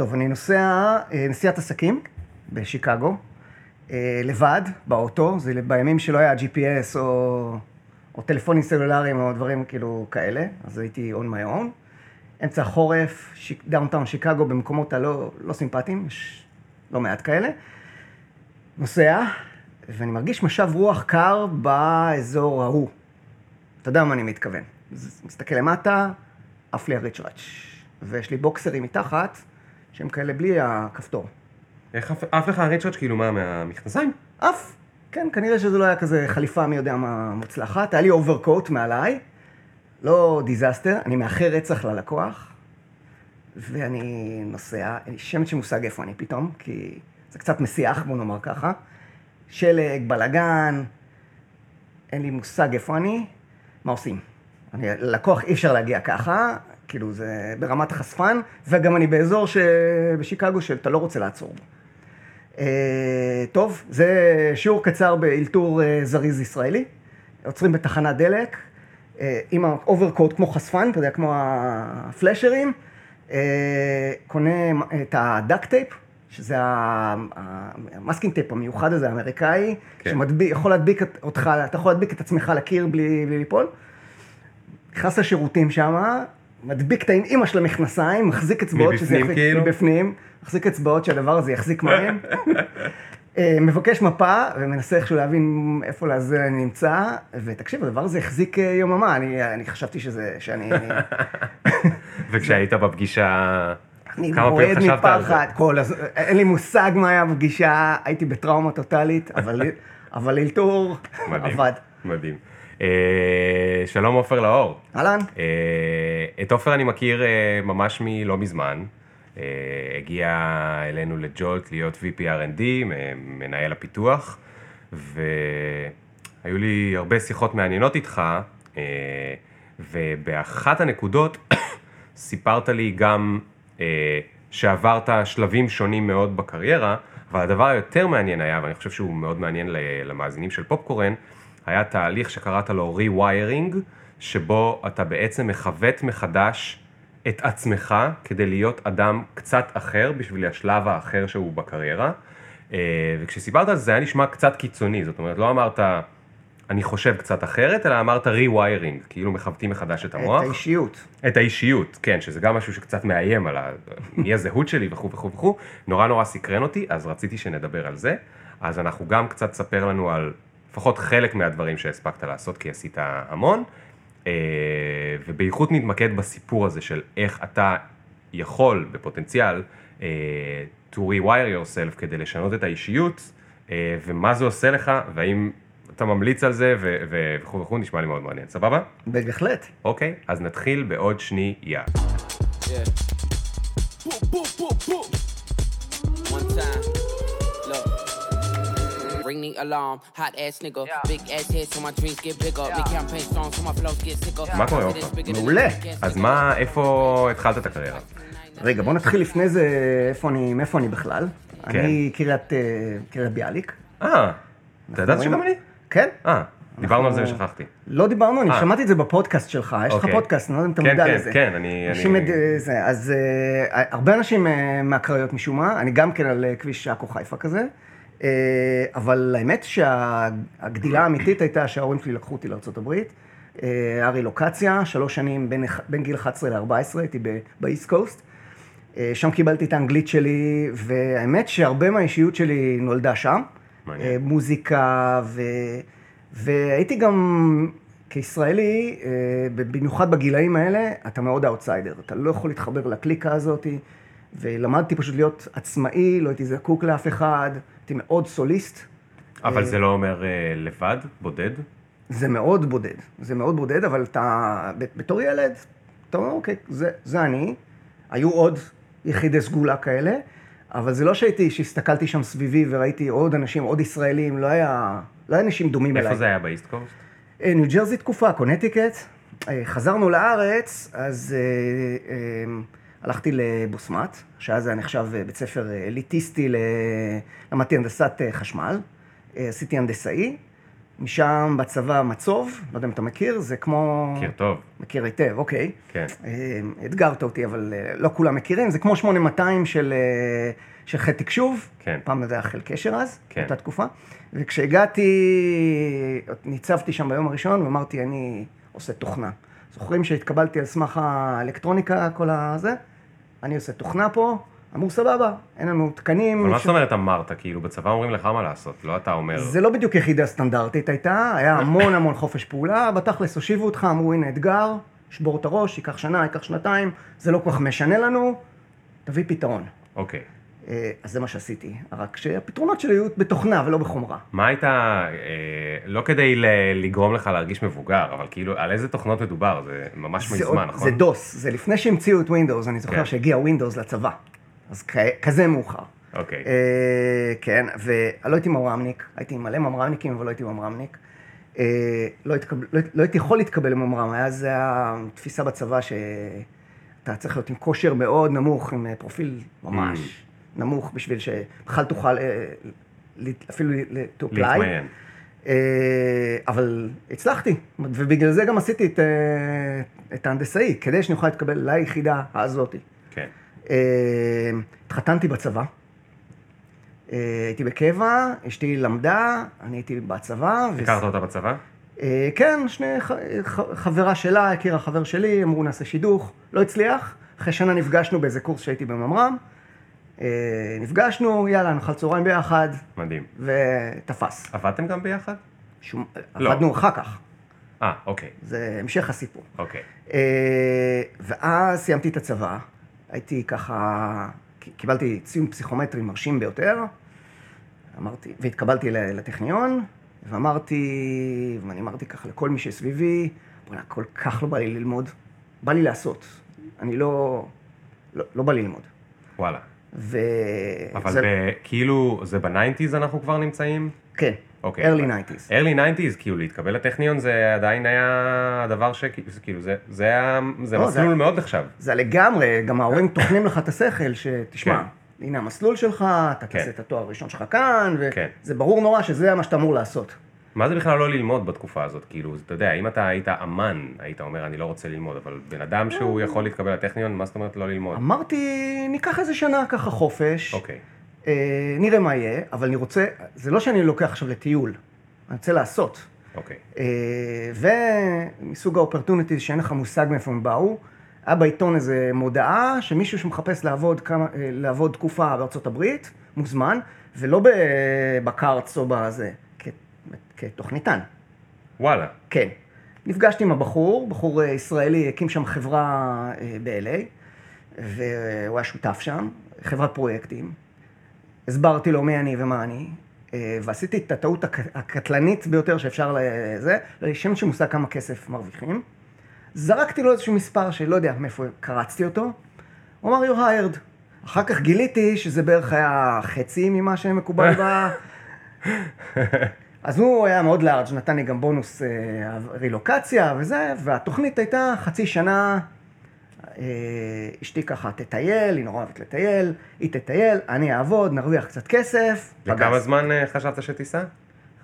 טוב, אני נוסע, אה, נסיעת עסקים בשיקגו, אה, לבד, באוטו, זה בימים שלא היה GPS או, או טלפונים סלולריים או דברים כאילו כאלה, אז הייתי on my own. אמצע החורף, downtown שיקגו, במקומות הלא לא סימפטיים, יש לא מעט כאלה. נוסע, ואני מרגיש משב רוח קר באזור ההוא. אתה יודע מה אני מתכוון. מסתכל למטה, עף לי הריצ'ראץ', ויש לי בוקסרים מתחת, שהם כאלה בלי הכפתור. איך עף לך הריצ'ראץ' כאילו מה, מהמכנסיים? עף, כן, כנראה שזה לא היה כזה חליפה מי יודע מה מוצלחת. היה לי overcoat מעליי, לא disaster, אני מאחר רצח ללקוח, ואני נוסע, אין לי שמץ של מושג איפה אני פתאום, כי זה קצת מסיח, בוא נאמר ככה. שלג, בלאגן, אין לי מושג איפה אני, מה עושים? אני, ללקוח אי אפשר להגיע ככה, כאילו זה ברמת חשפן, וגם אני באזור ש... בשיקגו שאתה לא רוצה לעצור בו. אה, טוב, זה שיעור קצר באלתור אה, זריז ישראלי. עוצרים בתחנת דלק, אה, עם ה overcoat כמו חשפן, אתה יודע, כמו הפלאשרים, אה, קונה את ה duct tape, שזה ה masking tape המיוחד הזה, האמריקאי, כן. שיכול להדביק אותך, אתה יכול להדביק את עצמך לקיר בלי, בלי ליפול. נכנס לשירותים שם, מדביק את האמא של המכנסיים, מחזיק אצבעות שזה יחזיק, כאילו? מבפנים, מחזיק אצבעות שהדבר הזה יחזיק מים. אה, מבקש מפה ומנסה איכשהו להבין איפה לזה אני נמצא, ותקשיב, הדבר הזה החזיק אה, יוממה, אני, אני חשבתי שזה, שאני... אני, וכשהיית בפגישה, אני זה? מפחד, כל הז... אין לי מושג מה היה בפגישה, הייתי בטראומה טוטאלית, אבל, אבל אלתור. עבד. מדהים. אה, שלום עופר לאור. אהלן? אה, את עופר אני מכיר אה, ממש מלא מזמן. הגיע אלינו לג'ולט להיות VP R&D, מנהל הפיתוח, והיו לי הרבה שיחות מעניינות איתך, ובאחת הנקודות סיפרת לי גם שעברת שלבים שונים מאוד בקריירה, אבל הדבר היותר מעניין היה, ואני חושב שהוא מאוד מעניין למאזינים של פופקורן, היה תהליך שקראת לו re-wiring, שבו אתה בעצם מכוות מחדש את עצמך כדי להיות אדם קצת אחר בשביל השלב האחר שהוא בקריירה. אה, וכשסיפרת על זה, זה היה נשמע קצת קיצוני, זאת אומרת, לא אמרת, אני חושב קצת אחרת, אלא אמרת re-wiring, כאילו מכוותים מחדש את המוח. את האישיות. את האישיות, כן, שזה גם משהו שקצת מאיים על ה... מי הזהות שלי וכו' וכו' וכו', נורא נורא סקרן אותי, אז רציתי שנדבר על זה. אז אנחנו גם קצת ספר לנו על לפחות חלק מהדברים שהספקת לעשות, כי עשית המון, אה, ובייחוד נתמקד בסיפור הזה של איך אתה יכול, בפוטנציאל, אה, to rewire yourself כדי לשנות את האישיות, אה, ומה זה עושה לך, והאם אתה ממליץ על זה, וכו' וכו', נשמע לי מאוד מעניין, סבבה? בהחלט. אוקיי, אז נתחיל בעוד שנייה. Yeah. Ring the alarm, hot ass nigga. Big ass head so my dreams get bigger. Big campaign songs so my flows get sicker. מה קורה, עופר? bigger than מעולה. אז. מה, איפה התחלת את הקריירה? רגע, בוא נתחיל לפני זה, איפה אני, מאיפה אני בכלל. כן. אני קריית, אה, קריית ביאליק. אה, אתה ידעת שגם אני? כן? אה, דיברנו על זה ושכחתי. לא דיברנו, אני אה. שמעתי את זה בפודקאסט שלך, יש לך אוקיי. פודקאסט, אני לא יודע אם אתה כן, מודע כן, לזה. כן, אני- אנשים אני- זה, אז אה, הרבה אנשים אה, מהקריות משום מה, אני גם כן על אה, כביש עכו חיפה כזה, אה, אבל האמת שהגדילה האמיתית הייתה שההורים שלי לקחו אותי לארה"ב, הרילוקציה, שלוש שנים בין, בין גיל 11 ל-14, הייתי באיסט קוסט. אה, שם קיבלתי את האנגלית שלי, והאמת שהרבה מהאישיות שלי נולדה שם. מעניין. אה, מוזיקה, ו... והייתי גם, כישראלי, אה, במיוחד בגילאים האלה, אתה מאוד אאוטסיידר. אתה לא יכול להתחבר לקליקה הזאת, ולמדתי פשוט להיות עצמאי, לא הייתי זקוק לאף אחד, הייתי מאוד סוליסט. אבל זה לא אומר אה, לבד, בודד? זה מאוד בודד, זה מאוד בודד, אבל אתה, בתור ילד, אתה אומר, אוקיי, זה, זה אני. היו עוד יחידי סגולה כאלה, אבל זה לא שהייתי, שהסתכלתי שם סביבי וראיתי עוד אנשים, עוד ישראלים, לא היה, לא היה אנשים דומים אליי. איפה זה היה ב East Coast? אה, ניו ג'רזי תקופה, קונטיקט. אה, חזרנו לארץ, אז אה, אה, הלכתי לבוסמת, שאז היה נחשב אה, בית ספר אליטיסטי, ל- למדתי הנדסת אה, חשמל, אה, עשיתי הנדסאי, משם בצבא מצוב, לא יודע אם אתה מכיר, זה כמו... מכיר טוב, מכיר היטב, אוקיי. כן. אה, אתגרת אותי, אבל אה, לא כולם מכירים, זה כמו 8200 של, אה, של חטא תקשוב, כן. פעם זה היה חיל קשר אז, כן. באותה תקופה, וכשהגעתי, ניצבתי שם ביום הראשון ואמרתי, אני עושה תוכנה. זוכרים שהתקבלתי על סמך האלקטרוניקה, כל הזה? אני עושה תוכנה פה, אמרו סבבה, אין לנו תקנים. אבל מה זאת אומרת אמרת? כאילו, בצבא אומרים לך מה לעשות, לא אתה אומר... זה לא בדיוק יחידה סטנדרטית הייתה, היה המון המון חופש פעולה, בתכלס הושיבו אותך, אמרו הנה אתגר, שבור את הראש, ייקח שנה, ייקח שנתיים, זה לא כל כך משנה לנו, תביא פתרון. אוקיי. אה, אז זה מה שעשיתי, רק שהפתרונות שלי היו בתוכנה ולא בחומרה. מה היית, אה, לא כדי ל- לגרום לך להרגיש מבוגר, אבל כאילו, על איזה תוכנות מדובר? זה ממש זה מזמן, עוד- נכון? זה דוס, זה לפני שהמציאו את Windows, אני זוכר כן. שהגיע Windows לצבא, אז כ- כזה מאוחר. אוקיי. אה, כן, ולא הייתי ממר"מניק, הייתי מלא ממר"מניקים, אבל לא הייתי ממר"מניק. אה, לא, התקבל, לא, לא הייתי יכול להתקבל לממר"ם, היה זה התפיסה בצבא שאתה צריך להיות עם כושר מאוד נמוך, עם אה, פרופיל ממש Mm. נמוך, בשביל שבכלל תוכל אה, אפילו to apply. להתמיין. אה, אבל הצלחתי, ובגלל זה גם עשיתי את, אה, את ההנדסאי, כדי שאני אוכל להתקבל ליחידה הזאתי. כן. התחתנתי בצבא, הייתי בקבע, אשתי למדה, אני הייתי בצבא. ו- הכרת אותה בצבא? כן, שני, ח- חברה שלה, הכירה חבר שלי, אמרו נעשה שידוך, לא הצליח. אחרי שנה נפגשנו באיזה קורס שהייתי בממר"ם. אה, נפגשנו, יאללה, נאכל צהריים ביחד, מדהים. ותפס. עבדתם גם ביחד? שום, לא. עבדנו אחר כך, אה, אוקיי. זה המשך הסיפור. אוקיי. אה, ואז סיימתי את הצבא, הייתי ככה, קיבלתי ציון פסיכומטרי מרשים ביותר, אמרתי, והתקבלתי לטכניון, ואמרתי, ואני אמרתי ככה לכל מי שסביבי, בוא'נה, כל כך לא בא לי ללמוד, בא לי לעשות, אני לא, לא, לא בא לי ללמוד. וואלה. ו... אבל זה- ב- כאילו, זה בניינטיז אנחנו כבר נמצאים? כן, אוקיי. early אבל- 90's. early 90's, כאילו להתקבל לטכניון זה עדיין היה הדבר שכאילו, זה, זה היה, זה לא, זה- מסלול מאוד נחשב. זה לגמרי, גם ההורים טוחנים לך את השכל, שתשמע, כן. הנה המסלול שלך, אתה כן. תעשה את התואר הראשון שלך כאן, כן. וזה ברור נורא שזה מה שאתה אמור לעשות. מה זה בכלל לא ללמוד בתקופה הזאת? כאילו, אתה יודע, אם אתה היית אמן, היית אומר, אני לא רוצה ללמוד, אבל בן אדם שהוא יכול להתקבל לטכניון, מה זאת אומרת לא ללמוד? אמרתי, ניקח איזה שנה ככה חופש, אוקיי. אה, נראה מה יהיה, אבל אני רוצה, זה לא שאני לוקח עכשיו לטיול, אני רוצה לעשות. אוקיי. אה, ומסוג ה opportunities שאין לך מושג מאיפה הם באו, היה בעיתון איזה מודעה שמישהו שמחפש לעבוד, כמה, אה, לעבוד תקופה בארצות הברית, מוזמן, ולא בקארץ או בזה, כתוכניתן. וואלה. כן. נפגשתי עם הבחור, בחור אה, ישראלי, הקים שם חברה אה, ב-LA, והוא היה שותף שם, חברת פרויקטים. הסברתי לו מי אני ומה אני, אה, ועשיתי את הטעות הק- הקטלנית ביותר שאפשר לזה, לשם שמושג כמה כסף מרוויחים. זרקתי לו איזשהו מספר שלא יודע מאיפה קרצתי אותו, הוא אמר, you're hired. אחר כך גיליתי שזה בערך היה חצי ממה שמקובל ב... אז הוא היה מאוד לארג', נתן לי גם בונוס אה, רילוקציה וזה, והתוכנית הייתה חצי שנה, אה, אשתי ככה תטייל, היא נורא אוהבת לטייל, היא תטייל, אני אעבוד, נרוויח קצת כסף. וכמה פגז. זמן אה, חשבת שתיסע?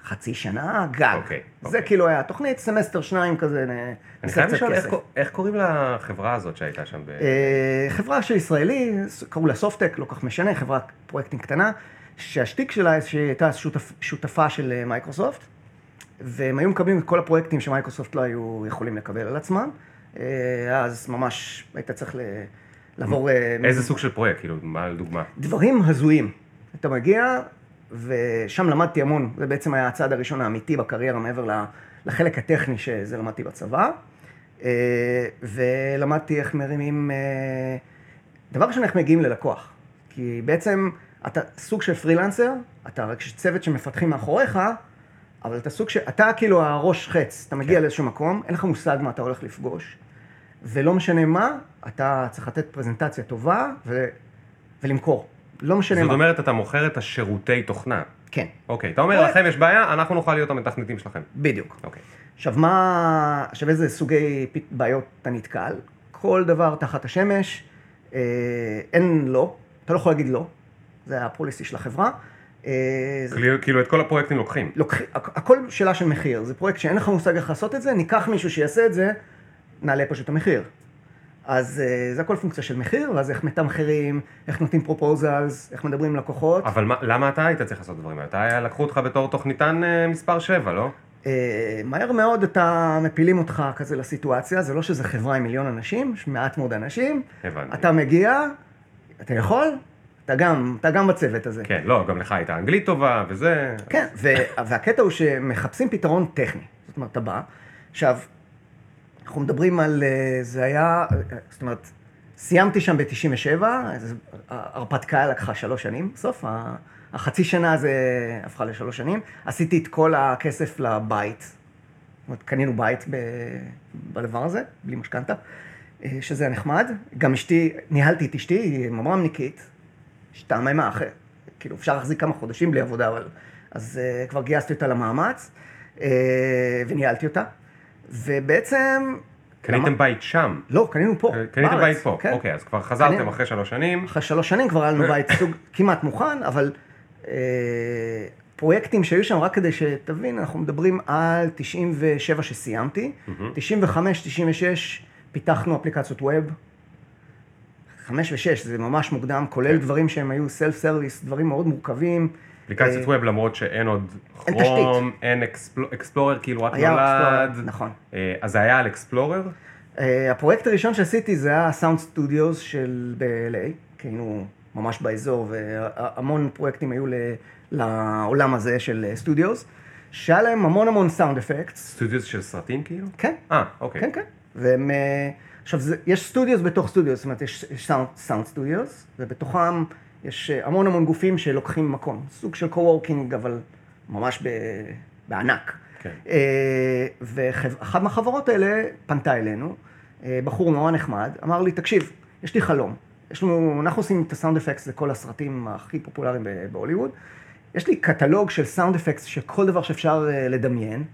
חצי שנה, גג. אוקיי, זה אוקיי. כאילו היה תוכנית, סמסטר שניים כזה, אני חייב לשאול, איך איך קוראים לחברה הזאת שהייתה שם? ב- אה, חברה של ישראלי, קראו לה סופטק, לא כל כך משנה, חברת פרויקטים קטנה, שהשטיק שלה שהיא הייתה שותפ, שותפה של אה, מייקרוסופט, והם היו מקבלים את כל הפרויקטים שמייקרוסופט לא היו יכולים לקבל על עצמם. אה, אז ממש היית צריך לעבור... אה, איזה סוג של פרויקט? כאילו, מה לדוגמה? דברים הזויים. אתה מגיע, ושם למדתי המון, זה בעצם היה הצעד הראשון האמיתי בקריירה מעבר לחלק הטכני שזה למדתי בצבא. ולמדתי איך מרימים, דבר ראשון, איך מגיעים ללקוח. כי בעצם אתה סוג של פרילנסר, אתה רק צוות שמפתחים מאחוריך, אבל אתה סוג של, אתה כאילו הראש חץ, אתה מגיע כן. לאיזשהו מקום, אין לך מושג מה אתה הולך לפגוש, ולא משנה מה, אתה צריך לתת פרזנטציה טובה ו... ולמכור. לא משנה זאת מה. אומרת, אתה מוכר את השירותי תוכנה. כן, אוקיי, אתה אומר, פרויקט. לכם יש בעיה, אנחנו נוכל להיות המתכנתים שלכם. בדיוק. אוקיי. עכשיו, מה... עכשיו, איזה סוגי בעיות אתה נתקל? כל דבר תחת השמש, אה, אין לא, אתה לא יכול להגיד לא, זה הפוליסי של החברה. אה, זה- כאילו- כאילו את כל הפרויקטים לוקחים. לוקח, הכ- הכל שאלה של מחיר, זה פרויקט שאין לך מושג איך לעשות את זה, ניקח מישהו שיעשה את זה, נעלה פשוט את המחיר. אז אה, זה הכל פונקציה של מחיר, ואז איך מתמחרים, איך נותנים פרופוזלס, איך מדברים עם לקוחות. אבל מה, למה אתה היית צריך לעשות דברים האלה? אתה היה, לקחו אותך בתור תוכניתן אה, מספר 7, לא? אה, מהר מאוד אתה מפילים אותך כזה לסיטואציה, זה לא שזה חברה עם מיליון אנשים, יש מעט מאוד אנשים. הבנתי. אתה מגיע, אתה יכול, אתה גם, אתה גם בצוות הזה. כן, לא, גם לך הייתה אנגלית טובה וזה. כן, ו- והקטע הוא שמחפשים פתרון טכני. זאת אומרת, אתה בא, עכשיו, אנחנו מדברים על, אה, זה היה, אה, זאת אומרת, סיימתי שם ב-97, ההרפתקה לקחה שלוש שנים, בסוף החצי שנה זה הפכה לשלוש שנים, עשיתי את כל הכסף לבית, זאת אומרת, קנינו בית ב- בדבר הזה, בלי משכנתה, אה, שזה היה נחמד. גם אשתי, ניהלתי את אשתי, היא ממרמניקית, השתעממה אחרי, כאילו אפשר להחזיק כמה חודשים בלי עבודה, אבל... אז uh, כבר גייסתי אותה למאמץ, uh, וניהלתי אותה, ובעצם... קניתם למה- בית שם. לא, קנינו פה, קניתם בארץ, בית פה. כן. אוקיי, אז כבר חזרתם קנינו. אחרי שלוש שנים. אחרי שלוש שנים כבר היה לנו בית סוג כמעט מוכן, אבל אה, פרויקטים שהיו שם, רק כדי שתבין, אנחנו מדברים על 97 שסיימתי, 95, 96 פיתחנו אפליקציות web. 5 ו-6 זה ממש מוקדם, כולל כן. דברים שהם היו self service, דברים מאוד מורכבים. אפליקציית אה, web למרות שאין עוד Chrome, אין Explor- Explorer, כאילו רק נולד. נכון. אה, אז זה היה על Explorer? אה, הפרויקט הראשון שעשיתי זה היה sound studios של ב-LA, כי היינו ממש באזור, והמון פרויקטים היו לעולם הזה של studios, שהיה להם המון המון sound effects. studios של סרטים כאילו? כן, אה, אוקיי. כן, כן. והם... עכשיו, זה, יש studios בתוך studios, זאת אומרת, יש, sound, studios, ובתוכם יש אה, המון המון גופים שלוקחים מקום. סוג של co-working, אבל ממש ב, בענק. כן. אה, ואחת מהחברות האלה פנתה אלינו, אה, בחור נורא נחמד, אמר לי, תקשיב, יש לי חלום. יש לנו, אנחנו עושים את ה sound effects לכל הסרטים הכי פופולריים בהוליווד. יש לי קטלוג של sound effects של כל דבר שאפשר לדמיין,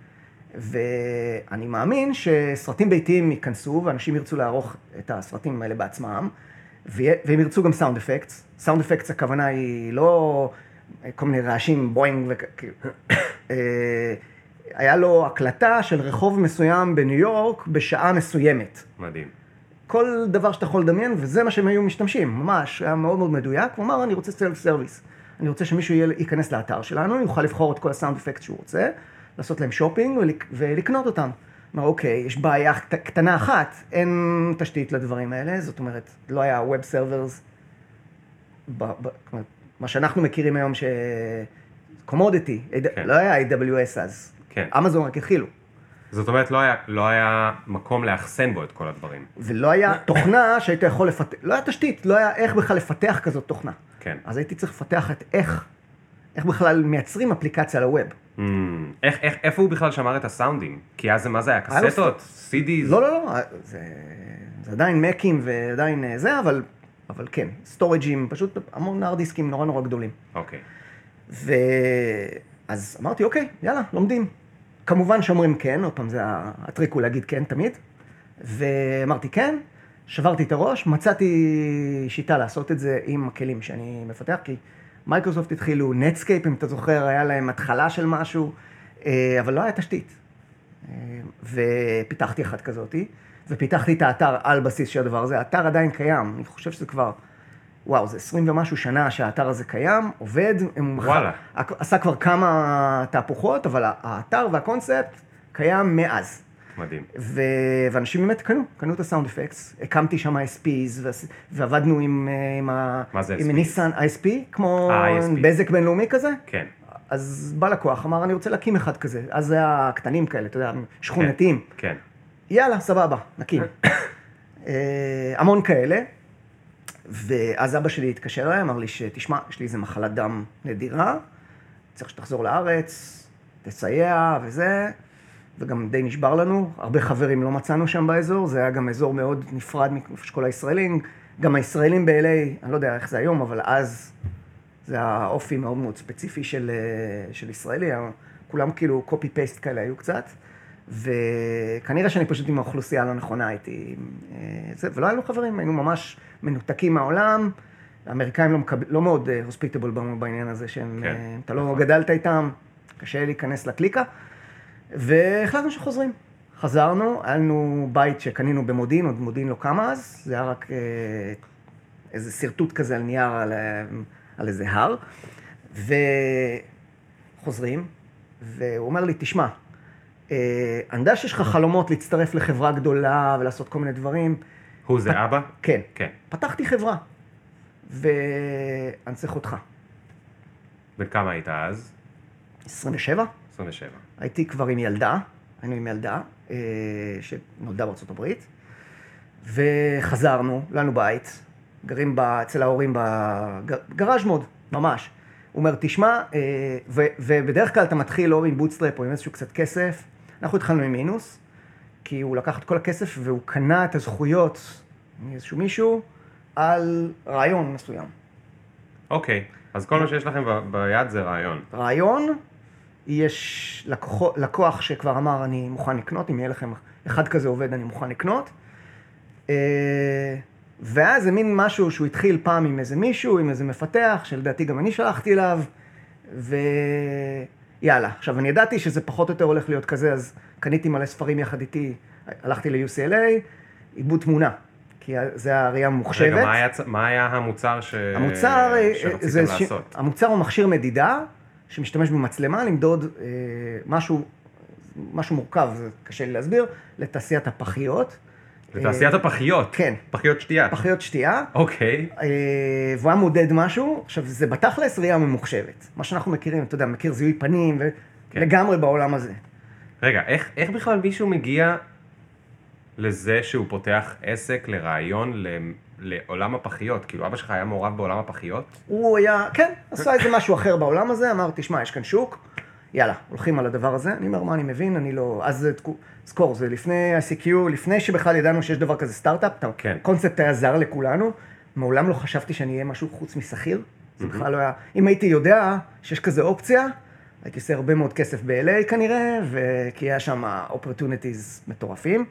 ואני מאמין שסרטים ביתיים ייכנסו, ואנשים ירצו לערוך את הסרטים האלה בעצמם, והם ירצו גם sound effects. sound effects הכוונה היא לא כל מיני רעשים, boing וכאילו. אה, היה לו הקלטה של רחוב מסוים בניו יורק בשעה מסוימת. מדהים. כל דבר שאתה יכול לדמיין, וזה מה שהם היו משתמשים, ממש, היה מאוד מאוד מדויק. הוא אמר, אני רוצה self service. אני רוצה שמישהו ייכנס לאתר שלנו, יוכל לבחור את כל ה sound effect שהוא רוצה, לעשות להם שופינג ולק- ולקנות אותם. אמר, אוקיי, יש בעיה קט- קטנה אחת, אין תשתית לדברים האלה, זאת אומרת, לא היה web servers, מה שאנחנו מכירים היום ש... commodity, כן. לא היה AWS אז. כן. אמזון רק התחילו. זאת אומרת, לא היה, לא היה מקום לאחסן בו את כל הדברים. ולא היה תוכנה שהיית יכול לפתח, לא היה תשתית, לא היה איך בכלל לפתח כזאת תוכנה. כן. אז הייתי צריך לפתח את איך, איך בכלל מייצרים אפליקציה לווב. Mm, איך, איך, איפה הוא בכלל שמר את הסאונדים? כי אז זה, מה זה היה? היה לו קסטות? CDs? לא, לא, לא, זה, זה עדיין מקים ועדיין אה, זה, אבל, אבל כן, סטורג'ים, פשוט המון הארד דיסקים נורא נורא גדולים. אוקיי. ואז אמרתי, אוקיי, יאללה, לומדים. כמובן שאומרים כן, עוד פעם, זה הטריק הוא להגיד כן תמיד. ואמרתי כן, שברתי את הראש, מצאתי שיטה לעשות את זה עם הכלים שאני מפתח, כי מייקרוסופט התחילו, Netscape, אם אתה זוכר, היה להם התחלה של משהו, אה, אבל לא היה תשתית. אה, ופיתחתי אחת כזאתי, ופיתחתי את האתר על בסיס של הדבר הזה. האתר עדיין קיים, אני חושב שזה כבר, וואו, זה 20 ומשהו שנה שהאתר הזה קיים, עובד. וואלה. עשה כבר כמה תהפוכות, אבל האתר והקונספט קיים מאז. מדהים. ו... ואנשים באמת קנו, קנו את הסאונד אפקטס, הקמתי שם ISPs, ועש... ועבדנו עם, אה, עם, ה... מה זה עם ISP? ניסן ISP, כמו אה, ISP. בזק בינלאומי כזה. כן. אז בא לקוח, אמר, אני רוצה להקים אחד כזה. אז זה היה קטנים כאלה, אתה יודע, שכונתיים. כן. יאללה, סבבה, נקים. אה, המון כאלה. ואז אבא שלי התקשר אליי, אמר לי שתשמע, יש לי איזה מחלת דם נדירה, צריך שתחזור לארץ, תסייע וזה, וגם די נשבר לנו, הרבה חברים לא מצאנו שם באזור, זה היה גם אזור מאוד נפרד מאשכול הישראלים, גם הישראלים ב-LA, אני לא יודע איך זה היום, אבל אז זה היה אופי מאוד מאוד ספציפי של, אה, של ישראלי, כולם כאילו copy-paste כאלה היו קצת. וכנראה שאני פשוט עם האוכלוסייה הלא נכונה הייתי, אה, זה, ולא היינו חברים, היינו ממש מנותקים מהעולם, האמריקאים לא, מקב... לא מאוד הוספיטבל בעניין הזה, שהם, כן, אה, אתה לא נכון. גדלת איתם, קשה להיכנס לקליקה, והחלטנו שחוזרים. חזרנו, היה לנו בית שקנינו במודיעין, עוד מודיעין לא קמה אז, זה היה רק אה, איזה שרטוט כזה על נייר, על, אה, על איזה הר, וחוזרים, והוא אומר לי, תשמע, אה, אני יודע שיש לך חלומות להצטרף לחברה גדולה ולעשות כל מיני דברים. הוא זה אבא? כן. כן. פתחתי חברה, ואני צריך אותך. בן כמה היית אז? 27, 27. הייתי כבר עם ילדה, היינו עם ילדה, אה, שנולדה בארצות הברית, וחזרנו, לנו בית, גרים ב, אצל ההורים ב garage mode, ממש. הוא אומר, תשמע, אה, ו, ובדרך כלל אתה מתחיל או עם bootstrap או עם איזשהו קצת כסף, אנחנו התחלנו עם מינוס, כי הוא לקח את כל הכסף והוא קנה את הזכויות מאיזשהו מישהו על רעיון מסוים. אוקיי, אז כל מה שיש לכם ב- ביד זה רעיון. רעיון, יש לקוח, לקוח שכבר אמר, אני מוכן לקנות, אם יהיה לכם אחד כזה עובד, אני מוכן לקנות. אה, ואז זה מין משהו שהוא התחיל פעם עם איזה מישהו, עם איזה מפתח, שלדעתי גם אני שלחתי אליו, ויאללה. עכשיו, אני ידעתי שזה פחות או יותר הולך להיות כזה, אז קניתי מלא ספרים יחד איתי, הלכתי ל-UCLA, עיבוד תמונה, כי זה הראייה הממוחשבת. רגע, מה היה, מה היה המוצר ש... המוצר, אה, שרציתם זה. לעשות? המוצר הוא מכשיר מדידה שמשתמש במצלמה למדוד אה, משהו, משהו מורכב, זה קשה לי להסביר, לתעשיית הפחיות. לתעשיית אה, הפחיות. כן. פחיות שתייה. פחיות שתייה, אוקיי. אה, והוא היה מודד משהו, עכשיו זה בתכלס ראייה ממוחשבת. מה שאנחנו מכירים, אתה יודע, מכיר זיהוי פנים, כן. ולגמרי בעולם הזה. רגע, איך, איך בכלל מישהו מגיע לזה שהוא פותח עסק לרעיון לעולם הפחיות? כאילו, אבא שלך היה מעורב בעולם הפחיות? הוא היה, כן, עשה איזה משהו אחר בעולם הזה, אמר, תשמע, יש כאן שוק, יאללה, הולכים על הדבר הזה. אני אומר, מה אני מבין, אני לא... אז זה תקו- זכור, זה לפני ה-CQ, לפני שבכלל ידענו שיש דבר כזה סטארט-אפ, כן. הקונספט היה זר לכולנו, מעולם לא חשבתי שאני אהיה משהו חוץ משכיר, זה בכלל לא היה... אם הייתי יודע שיש כזה אופציה, הייתי עושה הרבה מאוד כסף ב-LA כנראה, וכי היה שם opportunities מטורפים,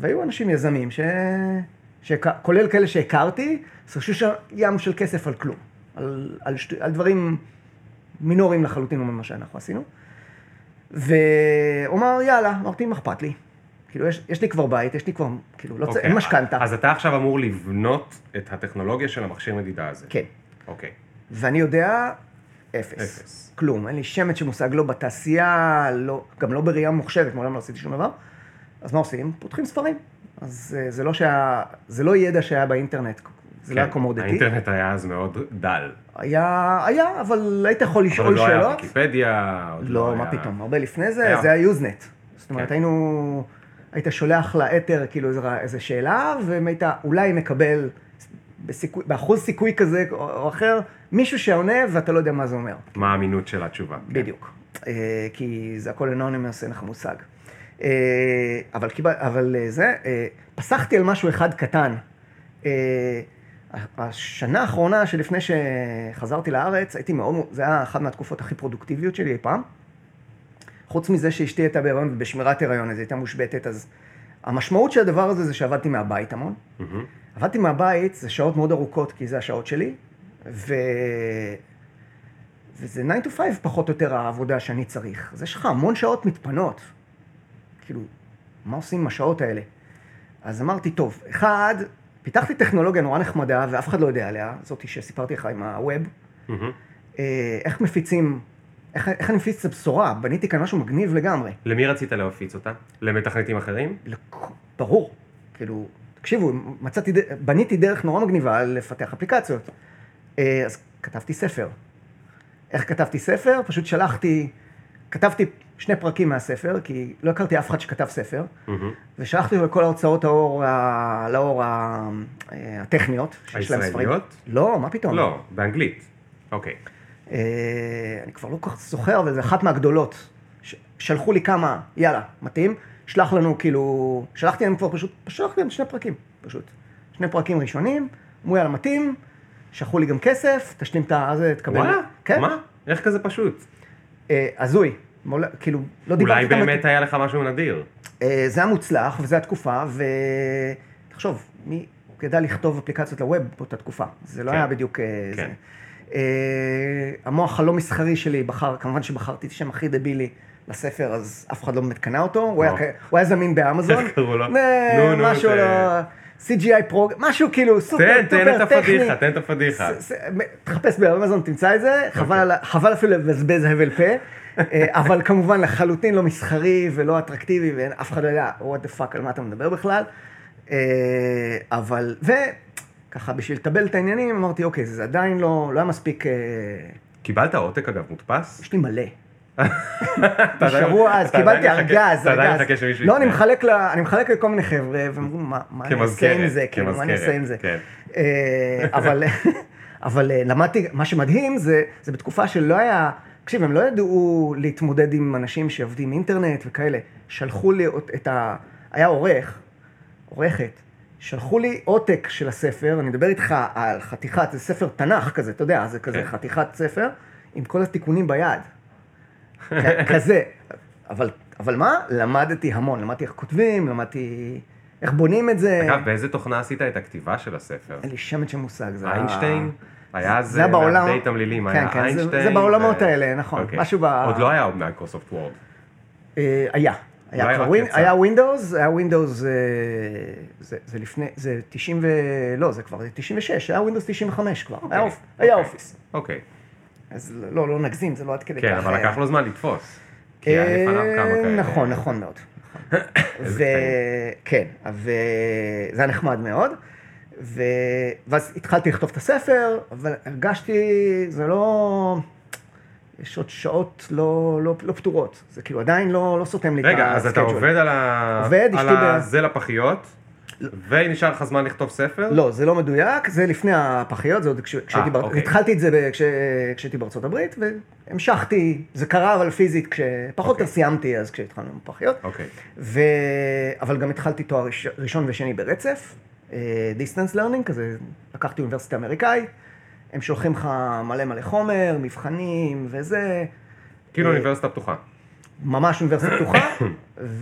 והיו אנשים יזמים, ש... כולל כאלה שהכרתי, שחשבו שם ים של כסף על כלום, על, על, שט... על דברים מינוריים לחלוטין ממה שאנחנו עשינו. והוא אמר, יאללה, אמרתי, מה אכפת לי? כאילו, יש, יש לי כבר בית, יש לי כבר, כאילו, לא צריך, אוקיי, אין משכנתה. אז אתה עכשיו אמור לבנות את הטכנולוגיה של המכשיר מדידה הזה. כן. אוקיי. ואני יודע, אפס. אפס. כלום, אין לי שמץ של מושג, לא בתעשייה, לא, גם לא בראייה ממוחשבת, מעולם לא עשיתי שום דבר. אז מה עושים? פותחים ספרים. אז אה, זה לא, שה... זה לא ידע שהיה באינטרנט, זה לא היה קומודיטי. כן, האינטרנט היה אז מאוד דל. היה, היה, אבל היית יכול אבל לשאול לא היה שאלות. ויקיפדיה. עוד לא, מה היה- פתאום, הרבה לפני זה, היה. זה היה יוזנט. זאת אומרת, כן. היינו, היית שולח לאתר כאילו איזה שאלה, והיית אולי מקבל בסיכוי, באחוז סיכוי כזה או, אחר, מישהו שעונה ואתה לא יודע מה זה אומר. מה האמינות של התשובה. בדיוק. אה, כי זה הכל אנונימוס, אין לך מושג. אה, אבל, אבל אה, זה, אה, פסחתי על משהו אחד קטן. השנה האחרונה שלפני שחזרתי לארץ, הייתי מאוד, זה היה אחת מהתקופות הכי פרודוקטיביות שלי אי פעם. חוץ מזה שאשתי הייתה בהיריון ובשמירת הריון, אז היא הייתה מושבתת, אז המשמעות של הדבר הזה זה שעבדתי מהבית המון. מהמם. עבדתי מהבית, זה שעות מאוד ארוכות, כי זה השעות שלי, ו... וזה 9 to 5 פחות או יותר העבודה שאני צריך. אז יש לך המון שעות מתפנות. כאילו, מה עושים עם השעות האלה? אז אמרתי, טוב, אחד, פיתחתי טכנולוגיה נורא נחמדה, ואף אחד לא יודע עליה, זאתי שסיפרתי לך עם הווב. מהמם. אה, איך מפיצים, איך, איך אני מפיץ את הבשורה? בניתי כאן משהו מגניב לגמרי. למי רצית להפיץ אותה? למתכנתים אחרים? לכ- ברור. כאילו, תקשיבו, מצאתי, בניתי דרך נורא מגניבה לפתח אפליקציות. אה, אז כתבתי ספר. איך כתבתי ספר? פשוט שלחתי, כתבתי שני פרקים מהספר, כי לא הכרתי אף אחד שכתב ספר, מהמם. ושלחתי לו לכל ההוצאות האור, ה- לאור ה- אה, הטכניות. הישראליות? לא, מה פתאום. לא, באנגלית. אוקיי. אה, אני כבר לא כל כך זוכר, אבל זו אחת מהגדולות. ש- שלחו לי כמה, יאללה, מתאים, שלח לנו כאילו, שלחתי להם כבר פשוט, שלחתי להם שני פרקים, פשוט. שני פרקים ראשונים, אמרו יאללה, מתאים, שלחו לי גם כסף, תשלים את הזה, תקבל. וואלה? כן. מה? איך כזה פשוט? אה, מעולה- כאילו, לא דיברתי אולי איתם- באמת היה לך משהו נדיר. אה, זה היה מוצלח, וזו התקופה, ותחשוב, מי... ידע לכתוב אפליקציות ל web באותה תקופה. זה לא כן. היה בדיוק... אה, כן. זה. אה, המוח הלא מסחרי שלי בחר, כמובן שבחרתי את השם הכי דבילי לספר, אז אף אחד לא באמת קנה אותו, הוא היה, הוא היה זמין באמזון. איך קראו לו? נו, נו, משהו לא... CGI פרוג... משהו כאילו סופר תן, תן טופר את טכני. הפדיחה, תן את הפדיחה. תחפש באמזון, תמצא את זה, חבל ה- חבל אפילו לבזבז הבל פה, אבל כמובן לחלוטין לא מסחרי ולא אטרקטיבי, ואף אחד לא יודע what the fuck על מה אתה מדבר בכלל. אה, אבל, וככה בשביל לטבל את העניינים, אמרתי, אוקיי, זה עדיין לא, לא היה מספיק, אה, קיבלת עותק אגב מודפס? יש לי מלא. אתה עדיין- שבוע אז קיבלתי ארגז, ארגז. לא, אני. מחלק ל- אני מחלק לכל מיני חבר'ה, והם אמרו, מה אני אעשה עם זה, כאילו, מה אני אעשה עם זה. כן. אה, אבל, אבל אה, למדתי, מה שמדהים זה, זה בתקופה שלא היה, תקשיב, הם לא ידעו להתמודד עם אנשים שעובדים אינטרנט וכאלה. שלחו לי את ה... היה עורך, עורכת, שלחו לי עותק של הספר, אני מדבר איתך על חתיכת, זה ספר תנ"ך כזה, אתה יודע, זה כזה כן. חתיכת ספר, עם כל התיקונים ביד. כזה. אבל, אבל מה? למדתי המון, למדתי איך כותבים, למדתי איך בונים את זה. אגב, באיזה תוכנה עשית את הכתיבה של הספר? אין לי שמץ של מושג. זה היה- איינשטיין? היה אז זה היה בעולם... תמלילים, כן, היה כן, זה- איינשטיין. זה בעולמות ו- האלה, נכון. אוקיי. משהו ב... עוד לא היה עוד Microsoft Word. אה, היה. היה Win- יצא. היה היה Windows, אה, זה זה לפני, זה 90 ו... לא, זה כבר זה 96, היה Windows 95 כבר, היה Off- היה אוקיי. Office. אוקיי. אז לא, לא נגזים, זה לא עד כדי כך. כן, אבל אה, לקח לו זמן לתפוס. כי היה לפניו כמה אה, כאלה. נכון, נכון מאוד. וכן, וזה היה נחמד מאוד. ו... ואז התחלתי לכתוב את הספר, אבל הרגשתי, זה לא... יש עוד שעות לא, לא, לא פתורות. זה כאילו עדיין לא, לא סותם לי את רגע, אז אתה הסקייג'ול. עובד על ה... עובד, על אשתי ב- ה- זה לפחיות, ונשאר לך זמן לכתוב ספר? לא, זה לא מדויק, זה לפני הפחיות, זה עוד כש, כשהייתי, בר... אוקיי. התחלתי את זה ב- כש... כשהייתי בארצות הברית, והמשכתי, זה קרה אבל פיזית, כשפחות או אוקיי. יותר סיימתי אז כשהתחלנו עם הפחיות. אוקיי. ו... אבל גם התחלתי תואר ראש... ראשון ושני ברצף, distance learning, כזה, לקחתי אוניברסיטה אמריקאית, הם שולחים לך מלא מלא חומר, מבחנים וזה, כאילו אה, אוניברסיטה פתוחה. ממש אוניברסיטה פתוחה,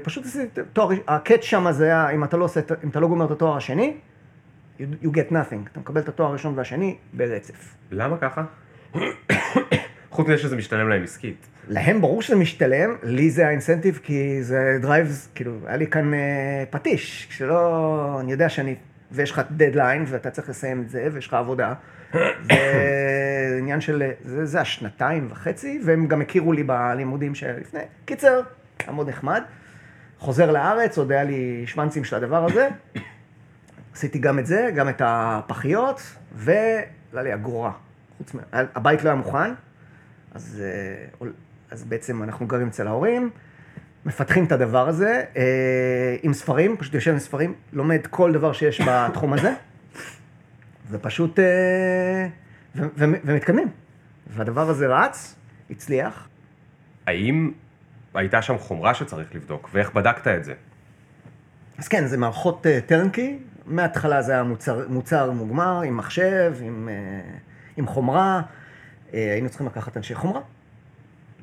ופשוט עשיתי תואר, הקאץ' שם זה היה, אם אתה לא עושה, אם אתה לא גומר את התואר השני, you, you get nothing, אתה מקבל את התואר הראשון והשני ברצף. למה ככה? חוץ מזה שזה משתלם להם עסקית. להם ברור שזה משתלם, לי זה ה incentive, כי זה drives, כאילו, היה לי כאן אה, פטיש, שלא, אני יודע שאני, ויש לך דדליין, ואתה צריך לסיים את זה, ויש לך עבודה. זה עניין של, זה, זה השנתיים וחצי, והם גם הכירו לי בלימודים שלפני. קיצר, היה מאוד נחמד. חוזר לארץ, עוד היה לי שוונצים של הדבר הזה. עשיתי גם את זה, גם את הפחיות, ולא לי אגורה. חוץ מה... הבית לא היה מוכן, אז, אה, אז בעצם אנחנו גרים אצל ההורים, מפתחים את הדבר הזה אה, עם ספרים, פשוט יושב עם ספרים, לומד כל דבר שיש בתחום הזה, ופשוט, אה, ו- ו- ומתקדמים. והדבר הזה רץ, הצליח. האם הייתה שם חומרה שצריך לבדוק, ואיך בדקת את זה? אז כן, זה מערכות טרנקי, מההתחלה זה היה מוצר, מוצר מוגמר, עם מחשב, עם, אה, עם חומרה, אה, היינו צריכים לקחת אנשי חומרה,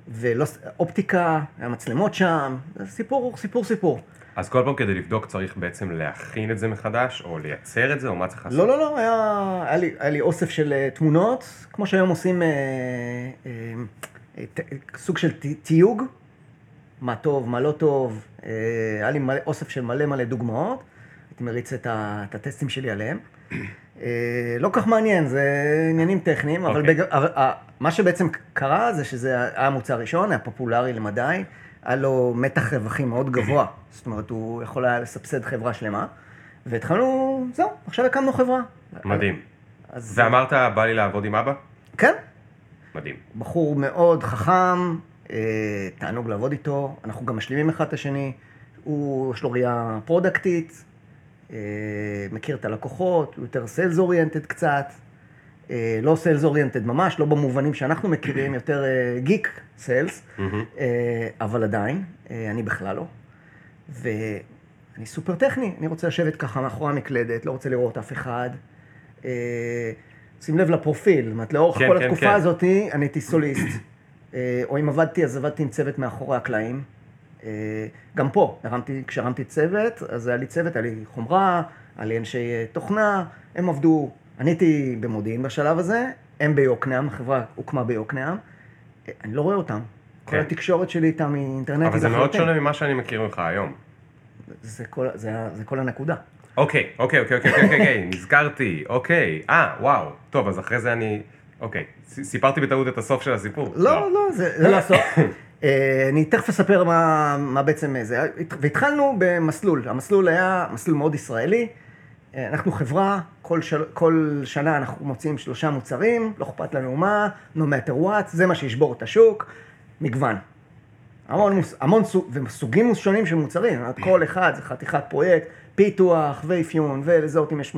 ולא, ס- אופטיקה, היה מצלמות שם, סיפור, סיפור, סיפור. אז כל פעם כדי לבדוק צריך בעצם להכין את זה מחדש, או לייצר את זה, או מה צריך לעשות? לא, לא, לא, היה, היה, לי, היה לי אוסף של אה, תמונות, כמו שהיום עושים אה, אה, אה, ת, סוג של ת, תיוג, מה טוב, מה לא טוב, אה, היה לי מלא, אוסף של מלא מלא דוגמאות, הייתי מריץ את, ה, את הטסטים שלי עליהם. אה, לא כך מעניין, זה עניינים טכניים, אבל, אוקיי. בג... אה, מה שבעצם קרה זה שזה היה מוצר ראשון, היה פופולרי למדי, היה לו מתח רווחים מאוד גבוה, זאת אומרת, הוא יכול היה לסבסד חברה שלמה, והתחלנו, זהו, עכשיו הקמנו חברה. מדהים. אז ואמרת, בא לי לעבוד עם אבא? כן, מדהים. בחור מאוד חכם, אה, תענוג לעבוד איתו, אנחנו גם משלימים אחד את השני, הוא, יש לו ראייה פרודקטית, מכיר את הלקוחות, הוא יותר sales oriented קצת, אה, לא sales oriented ממש, לא במובנים שאנחנו מכירים, יותר geek sales, מהמם. אבל עדיין, אה, אני בכלל לא. ואני סופר טכני, אני רוצה לשבת ככה מאחורי המקלדת, לא רוצה לראות אף אחד. אה, שים לב לפרופיל, זאת אומרת, לאורך כן, כל כן, התקופה כן. הזאת אני הייתי סוליסט. אה, או אם עבדתי, אז עבדתי עם צוות מאחורי הקלעים. אה, גם פה, הרמתי, כשהרמתי צוות, אז היה לי צוות, היה לי חומרה, היה לי אנשי אה, תוכנה, הם עבדו, אני הייתי במודיעין בשלב הזה, הם ביוקנעם, החברה הוקמה ביוקנעם, אה, אני לא רואה אותם. כל כן. התקשורת שלי איתם היא אינטרנטית אבל זה מאוד. שונה ממה שאני מכיר ממך היום. זה כל, זה, זה כל הנקודה. אוקיי, אוקיי, אוקיי, אוקיי, אוקיי, אוקיי, נזכרתי, אוקיי, אה, וואו, טוב, אז אחרי זה אני, אוקיי, סיפרתי בטעות את הסוף של הסיפור. לא, לא, זה זה לא הסוף. אה, אני תכף אספר מה, מה בעצם זה. והתחלנו במסלול, המסלול היה מסלול מאוד ישראלי. אה, אנחנו חברה, כל, של, כל שנה אנחנו מוציאים שלושה מוצרים, לא אכפת לנו מה, no matter what, זה מה שישבור את השוק, מגוון. המון, מוס- המון סוג, וסוגים שונים של מוצרים, כל אחד זה חתיכת פרויקט, פיתוח ואפיון, ולזהות אם יש,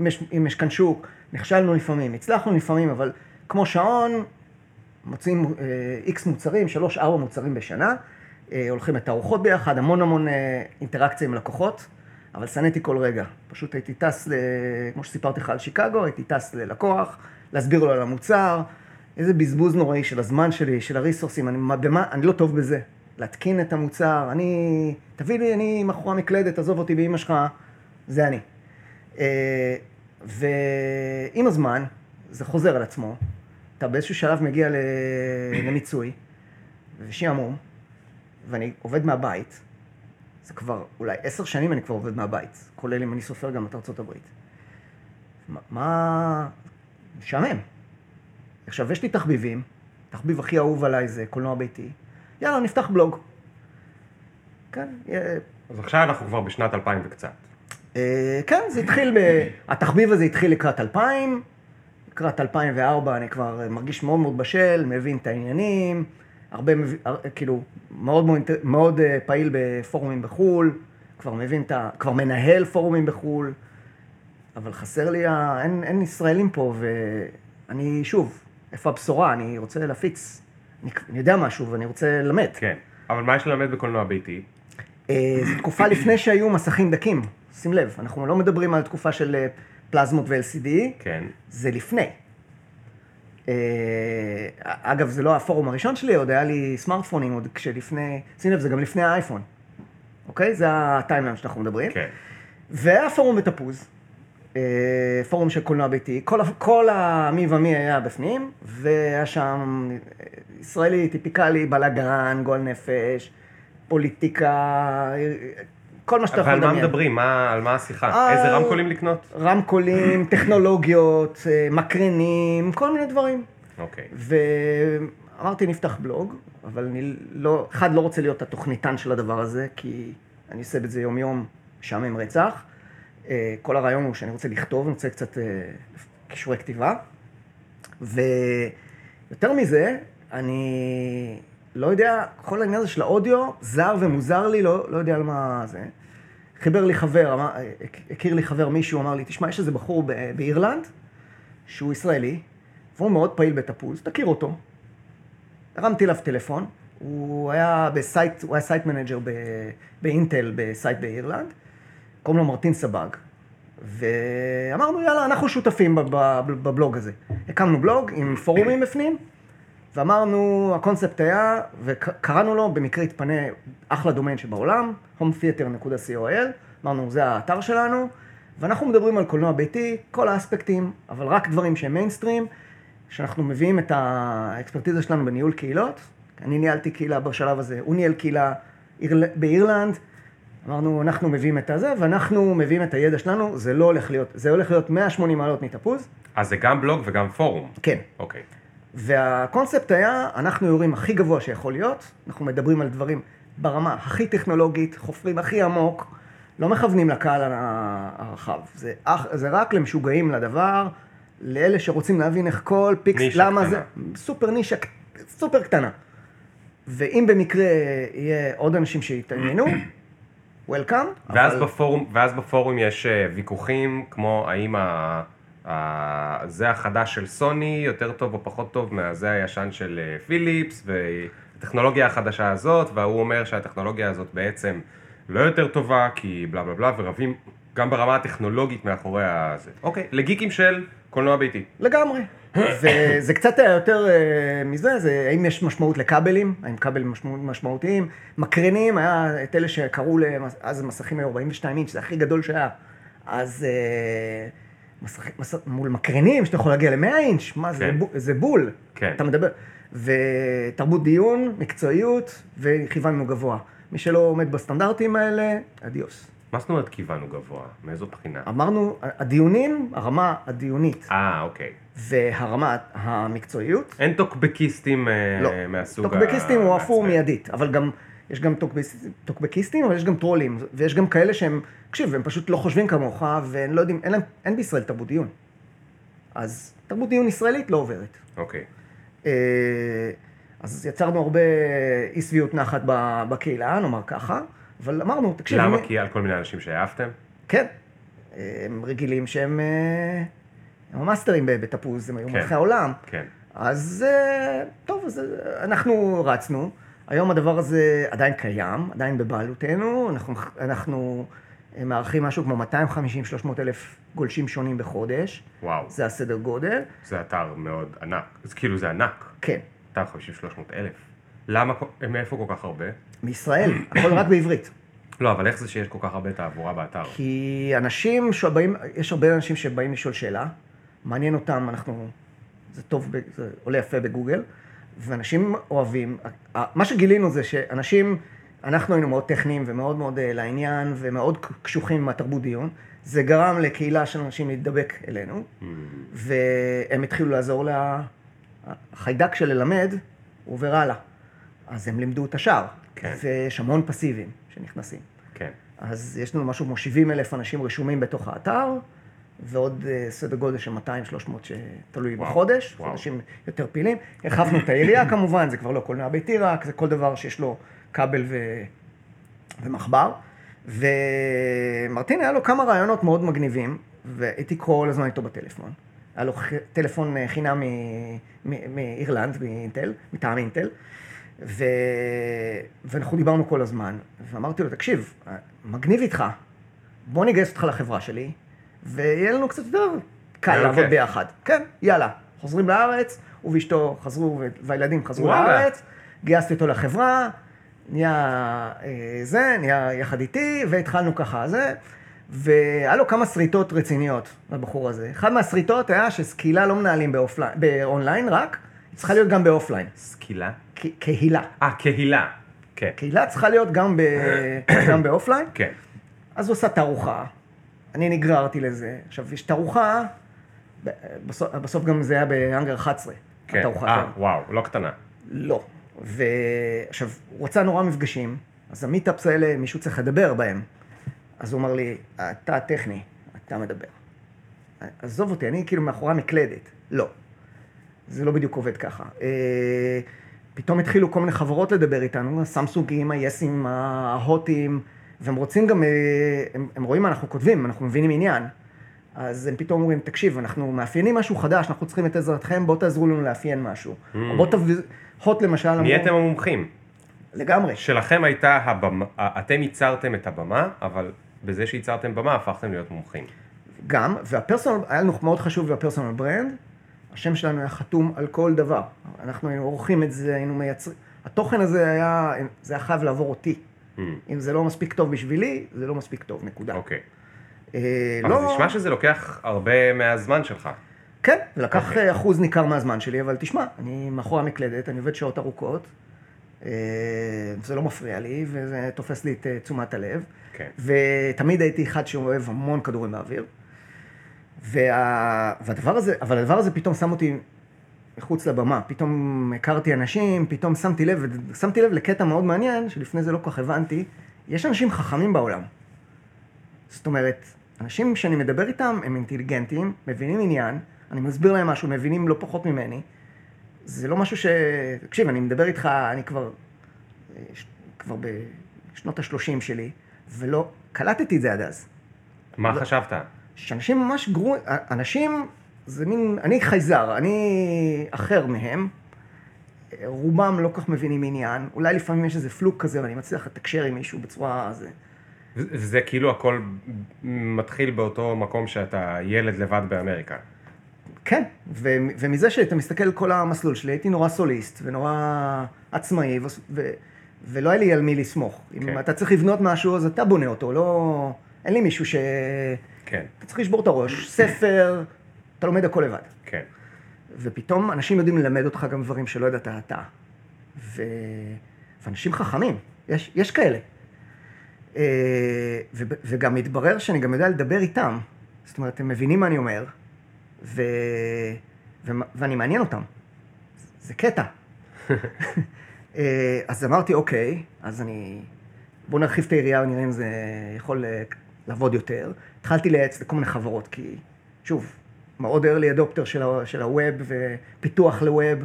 אם, יש, אם יש כאן שוק, נכשלנו לפעמים, הצלחנו לפעמים, אבל כמו שעון, מוצאים איקס מוצרים, שלוש, ארבע מוצרים בשנה, אה, הולכים לתערוכות ביחד, המון המון אה, אינטראקציה עם לקוחות, אבל שנאתי כל רגע. פשוט הייתי טס, ל... כמו שסיפרתי לך על שיקגו, הייתי טס ללקוח, להסביר לו על המוצר, איזה בזבוז נוראי של הזמן שלי, של הריסורסים, אני, מה- במה, אני לא טוב בזה. להתקין את המוצר, אני, תביא לי, אני מכורה מקלדת, עזוב אותי באמא שלך, זה אני. אה, ועם הזמן, זה חוזר על עצמו, אתה באיזשהו שלב מגיע. למיצוי, ושעמום, ואני עובד מהבית, זה כבר, אולי עשר שנים אני כבר עובד מהבית, כולל אם אני סופר גם את ארצות הברית. מה-. משעמם. עכשיו, יש לי תחביבים, תחביב הכי אהוב עליי זה קולנוע ביתי, יאללה, נפתח בלוג. כן, אז עכשיו אנחנו כבר בשנת 2000 וקצת. אה, כן, זה התחיל, ב... התחביב הזה התחיל לקראת 2000, לקראת 2004 אני כבר מרגיש מאוד מאוד בשל, מבין את העניינים, הרבה, כאילו, מאוד מאוד, מאוד אה, פעיל בפורומים בחו"ל, כבר מבין את ה... כבר מנהל פורומים בחו"ל, אבל חסר לי, ה... אין, אין ישראלים פה, ואני, שוב, איפה הבשורה? אני רוצה להפיץ, אני, אני יודע משהו ואני רוצה ללמד. כן, אבל מה יש ללמד בקולנוע ביתי? אה, זו תקופה לפני שהיו מסכים דקים, שים לב, אנחנו לא מדברים על תקופה של אה, פלזמות ו-LCD, כן, זה לפני. אה, אגב, זה לא הפורום הראשון שלי, עוד היה לי סמארטפונים עוד כשלפני, שים לב, זה גם לפני האייפון, אוקיי? זה ה timeline שאנחנו מדברים. כן. והיה פורום בתפוז, אה, פורום של קולנוע ביתי, כל, כל המי ומי היה בפנים, והיה שם אה, ישראלי טיפיקלי, בלאגן, גועל נפש, פוליטיקה, כל מה שאתה יכול לדמיין. מה מדברים? מה- על מה השיחה? אה, איזה רמקולים לקנות? רמקולים, טכנולוגיות, אה, מקרנים, כל מיני דברים. אוקיי. ואמרתי, נפתח בלוג, אבל אני לא, אחד, לא רוצה להיות התוכניתן של הדבר הזה, כי אני עושה את זה יום-יום, משעמם רצח. אה, כל הרעיון הוא שאני רוצה לכתוב, אני רוצה קצת כישורי כתיבה. ויותר מזה, אני לא יודע, כל העניין הזה של האודיו, זר ומוזר לי, לא, לא יודע על מה זה. חיבר לי חבר, אמר, הכיר לי חבר מישהו, אמר לי, תשמע, יש איזה בחור באירלנד, שהוא ישראלי, והוא מאוד פעיל בתפוז, תכיר אותו. הרמתי אליו טלפון, הוא היה ב site, הוא היה site manager באינטל ב site באירלנד, קוראים לו מרטין סבג. ואמרנו, יאללה, אנחנו שותפים בב- בב- בבלוג הזה. הקמנו בלוג עם פורומים בפנים, ואמרנו, הקונספט היה, וקראנו לו, במקרה התפנה אחלה דומיין שבעולם, hometheater.co.il, אמרנו, זה האתר שלנו, ואנחנו מדברים על קולנוע ביתי, כל האספקטים, אבל רק דברים שהם מיינסטרים, שאנחנו מביאים את האקספרטיזה שלנו בניהול קהילות. אני ניהלתי קהילה בשלב הזה, הוא ניהל קהילה אירל... באירלנד. אמרנו, אנחנו מביאים את הזה, ואנחנו מביאים את הידע שלנו, זה לא הולך להיות, זה הולך להיות 180 מעלות מתפוז. אז זה גם בלוג וגם פורום. כן. אוקיי. והקונספט היה, אנחנו יורים הכי גבוה שיכול להיות, אנחנו מדברים על דברים ברמה הכי טכנולוגית, חופרים הכי עמוק, לא מכוונים לקהל הרחב. זה, זה רק למשוגעים לדבר, לאלה שרוצים להבין איך כל פיקסל, למה קטנה. זה, סופר נישה, סופר קטנה. ואם במקרה יהיה עוד אנשים שיתעניינו, welcome. ואז בפורום, ואז בפורום יש אה, ויכוחים כמו האם ה... זה החדש של סוני יותר טוב או פחות טוב מהזה הישן של אה, פיליפס והטכנולוגיה החדשה הזאת וההוא אומר שהטכנולוגיה הזאת בעצם לא יותר טובה כי בלה בלה בלה ורבים גם ברמה הטכנולוגית מאחורי הזה. אוקיי, לגיקים של קולנוע ביתי. לגמרי. וזה קצת היה יותר אה, מזה, זה האם יש משמעות לכבלים, האם כבלים משמעות, משמעותיים, מקרנים, היה את אלה שקראו, אז המסכים היו 42 אינץ', זה הכי גדול שהיה. אז אה, משחק, מס, מול מקרנים, שאתה יכול להגיע ל-100 אינץ', מה, זה, כן. בול- זה בול. כן. אתה מדבר. ותרבות דיון, מקצועיות, וכיוונו גבוה. מי שלא עומד בסטנדרטים האלה, adiós. מה זאת אומרת כיוונו גבוה? מאיזו בחינה? אמרנו, הדיונים, הרמה הדיונית אה, אוקיי. והרמה המקצועיות, אין טוקבקיסטים אה, לא. מהסוג טוקבקיסטים הוא עפו המעצבן. מיידית, אבל גם, יש גם טוקבקיס- טוקבקיסטים, אבל יש גם טרולים, ויש גם כאלה שהם, תקשיב, הם פשוט לא חושבים כמוך, והם לא יודעים, אין, להם, אין בישראל תרבות דיון. אז תרבות דיון ישראלית לא עוברת. אוקיי. אה, אז יצרנו הרבה אי שביעות נחת בקהילה, נאמר ככה, אבל אמרנו, תקשיב, למה? אני- כי על כל מיני אנשים שהעפתם? כן. הם רגילים שהם אה, הם המאסטרים בתפוז, הם היו כן. מלכי העולם. כן. אז אה, טוב, אז אנחנו רצנו. היום הדבר הזה עדיין קיים, עדיין בבעלותנו. אנחנו, אנחנו אה, מארחים משהו כמו 250-300 אלף גולשים שונים בחודש. וואו. זה הסדר גודל. זה אתר מאוד ענק. אז כאילו זה ענק. כן. 250-300 אלף. למה, מאיפה כל כך הרבה? מישראל, הכל רק בעברית. לא, אבל איך זה שיש כל כך הרבה תעבורה באתר? כי אנשים שבאים, יש הרבה אנשים שבאים לשאול שאלה, מעניין אותם, אנחנו, זה טוב, זה עולה יפה בגוגל, ואנשים אוהבים, מה שגילינו זה שאנשים, אנחנו היינו מאוד טכניים ומאוד מאוד אה, לעניין ומאוד קשוחים עם התרבות דיון, זה גרם לקהילה של אנשים להידבק אלינו, Mm, והם התחילו לעזור לה, החיידק של ללמד, עובר הלאה. אז הם לימדו את השאר, כן. ויש המון פסיביים שנכנסים. כן. אז יש לנו משהו כמו 70 אלף אנשים רשומים בתוך האתר, ועוד אה, סדר גודל של 200-300 שתלוי וואו, בחודש, וואו. חודשים יותר פעילים. הרחבנו את העירייה כמובן, זה כבר לא קולנוע ביתי רק, זה כל דבר שיש לו כבל ו... ומחבר. ומרטין היה לו כמה רעיונות מאוד מגניבים, והייתי כל הזמן איתו בטלפון. היה לו טלפון אה, חינם מאירלנד, מאינטל, מטעם אינטל. ו... ואנחנו דיברנו כל הזמן, ואמרתי לו, תקשיב, מגניב איתך, בוא נגייס אותך לחברה שלי, ויהיה לנו קצת יותר קל יהיה לעבוד כיף. ביחד. כן, יאללה. חוזרים לארץ, הוא ואשתו חזרו, והילדים חזרו וואלה. לארץ, גייסתי אותו לחברה, נהיה אה, זה, נהיה יחד איתי, והתחלנו ככה זה, והיה לו כמה שריטות רציניות לבחור הזה. אחד מהשריטות היה שסקילה לא מנהלים ב offline, ב online רק, היא צריכה להיות גם ב offline, סקילה? קהילה. אה, קהילה. כן. קהילה צריכה להיות גם, ב... גם ב offline, כן. אז הוא עשה תערוכה, אני נגררתי לזה. עכשיו, יש תערוכה, בסוף, בסוף גם זה היה בהאנגר 11, כן. התערוכה אה. וואו, לא קטנה. לא. ועכשיו, הוא רצה נורא מפגשים, אז המיטאפס האלה, מישהו צריך לדבר בהם. אז הוא אמר לי, אתה טכני, אתה מדבר. עזוב אותי, אני כאילו מאחורי המקלדת. לא. זה לא בדיוק עובד ככה. אה, פתאום התחילו כל מיני חברות לדבר איתנו, הסמסונגים, היסים, ההוטים, והם רוצים גם, אה, הם, הם רואים מה אנחנו כותבים, אנחנו מבינים עניין. אז הם פתאום אומרים, תקשיב, אנחנו מאפיינים משהו חדש, אנחנו צריכים את עזרתכם, בואו תעזרו לנו לאפיין משהו. Mm. או בואו תביא, הוט למשל, נהייתם המומחים. לגמרי. שלכם הייתה הבמה, אתם ייצרתם את הבמה, אבל בזה שייצרתם במה הפכתם להיות מומחים. גם, והפרסונל, היה לנו מאוד חשוב בפרסונל ברנד, השם שלנו היה חתום על כל דבר. אנחנו היינו עורכים את זה, היינו מייצרים, התוכן הזה היה, זה היה חייב לעבור אותי. אם זה לא מספיק טוב בשבילי, זה לא מספיק טוב, נקודה. אוקיי. אה, אבל לא, זה נשמע שזה לוקח הרבה מהזמן שלך. כן, זה לקח אוקיי. אה, אחוז ניכר מהזמן שלי, אבל תשמע, אני מאחורי המקלדת, אני עובד שעות ארוכות, אה, זה לא מפריע לי, וזה תופס לי את תשומת הלב. כן. ותמיד הייתי אחד שאוהב המון כדורים באוויר. וה... והדבר הזה, אבל הדבר הזה פתאום שם אותי מחוץ לבמה. פתאום הכרתי אנשים, פתאום שמתי לב, ושמתי לב לקטע מאוד מעניין, שלפני זה לא כל כך הבנתי, יש אנשים חכמים בעולם. זאת אומרת, אנשים שאני מדבר איתם הם אינטליגנטים, מבינים עניין, אני מסביר להם משהו, מבינים לא פחות ממני. זה לא משהו ש... תקשיב, אני מדבר איתך, אני כבר, אה, כבר בשנות ה-30 שלי, ולא קלטתי את זה עד אז. מה לא. חשבת? שאנשים ממש גרועים, אנשים, זה מין, אני חייזר, אני אחר מהם. רובם לא כך מבינים עניין, אולי לפעמים יש איזה פלוק כזה ואני מצליח לתקשר עם מישהו בצורה... זה. וזה כאילו הכל מתחיל באותו מקום שאתה ילד לבד באמריקה. כן, ו- ומזה שאתה מסתכל על כל המסלול שלי, הייתי נורא סוליסט ונורא עצמאי, ו- ו- ולא היה לי על מי לסמוך. כן. אם אתה צריך לבנות משהו, אז אתה בונה אותו, לא... אין לי מישהו ש... כן, אתה צריך לשבור את הראש, ספר, אתה לומד הכל לבד. כן. ופתאום אנשים יודעים ללמד אותך גם דברים שלא ידעת אתה. ו... ואנשים חכמים, יש, יש כאלה. אה, ו... וגם מתברר שאני גם יודע לדבר איתם. זאת אומרת, הם מבינים מה אני אומר, ו... ו... ואני מעניין אותם. זה קטע. אה, אז אמרתי, אוקיי, אז אני... בואו נרחיב את היריעה ונראה אם זה יכול אה, לעבוד יותר. התחלתי לייעץ לכל מיני חברות, כי שוב, מאוד early adopter של, ה- של הווב ופיתוח לווב.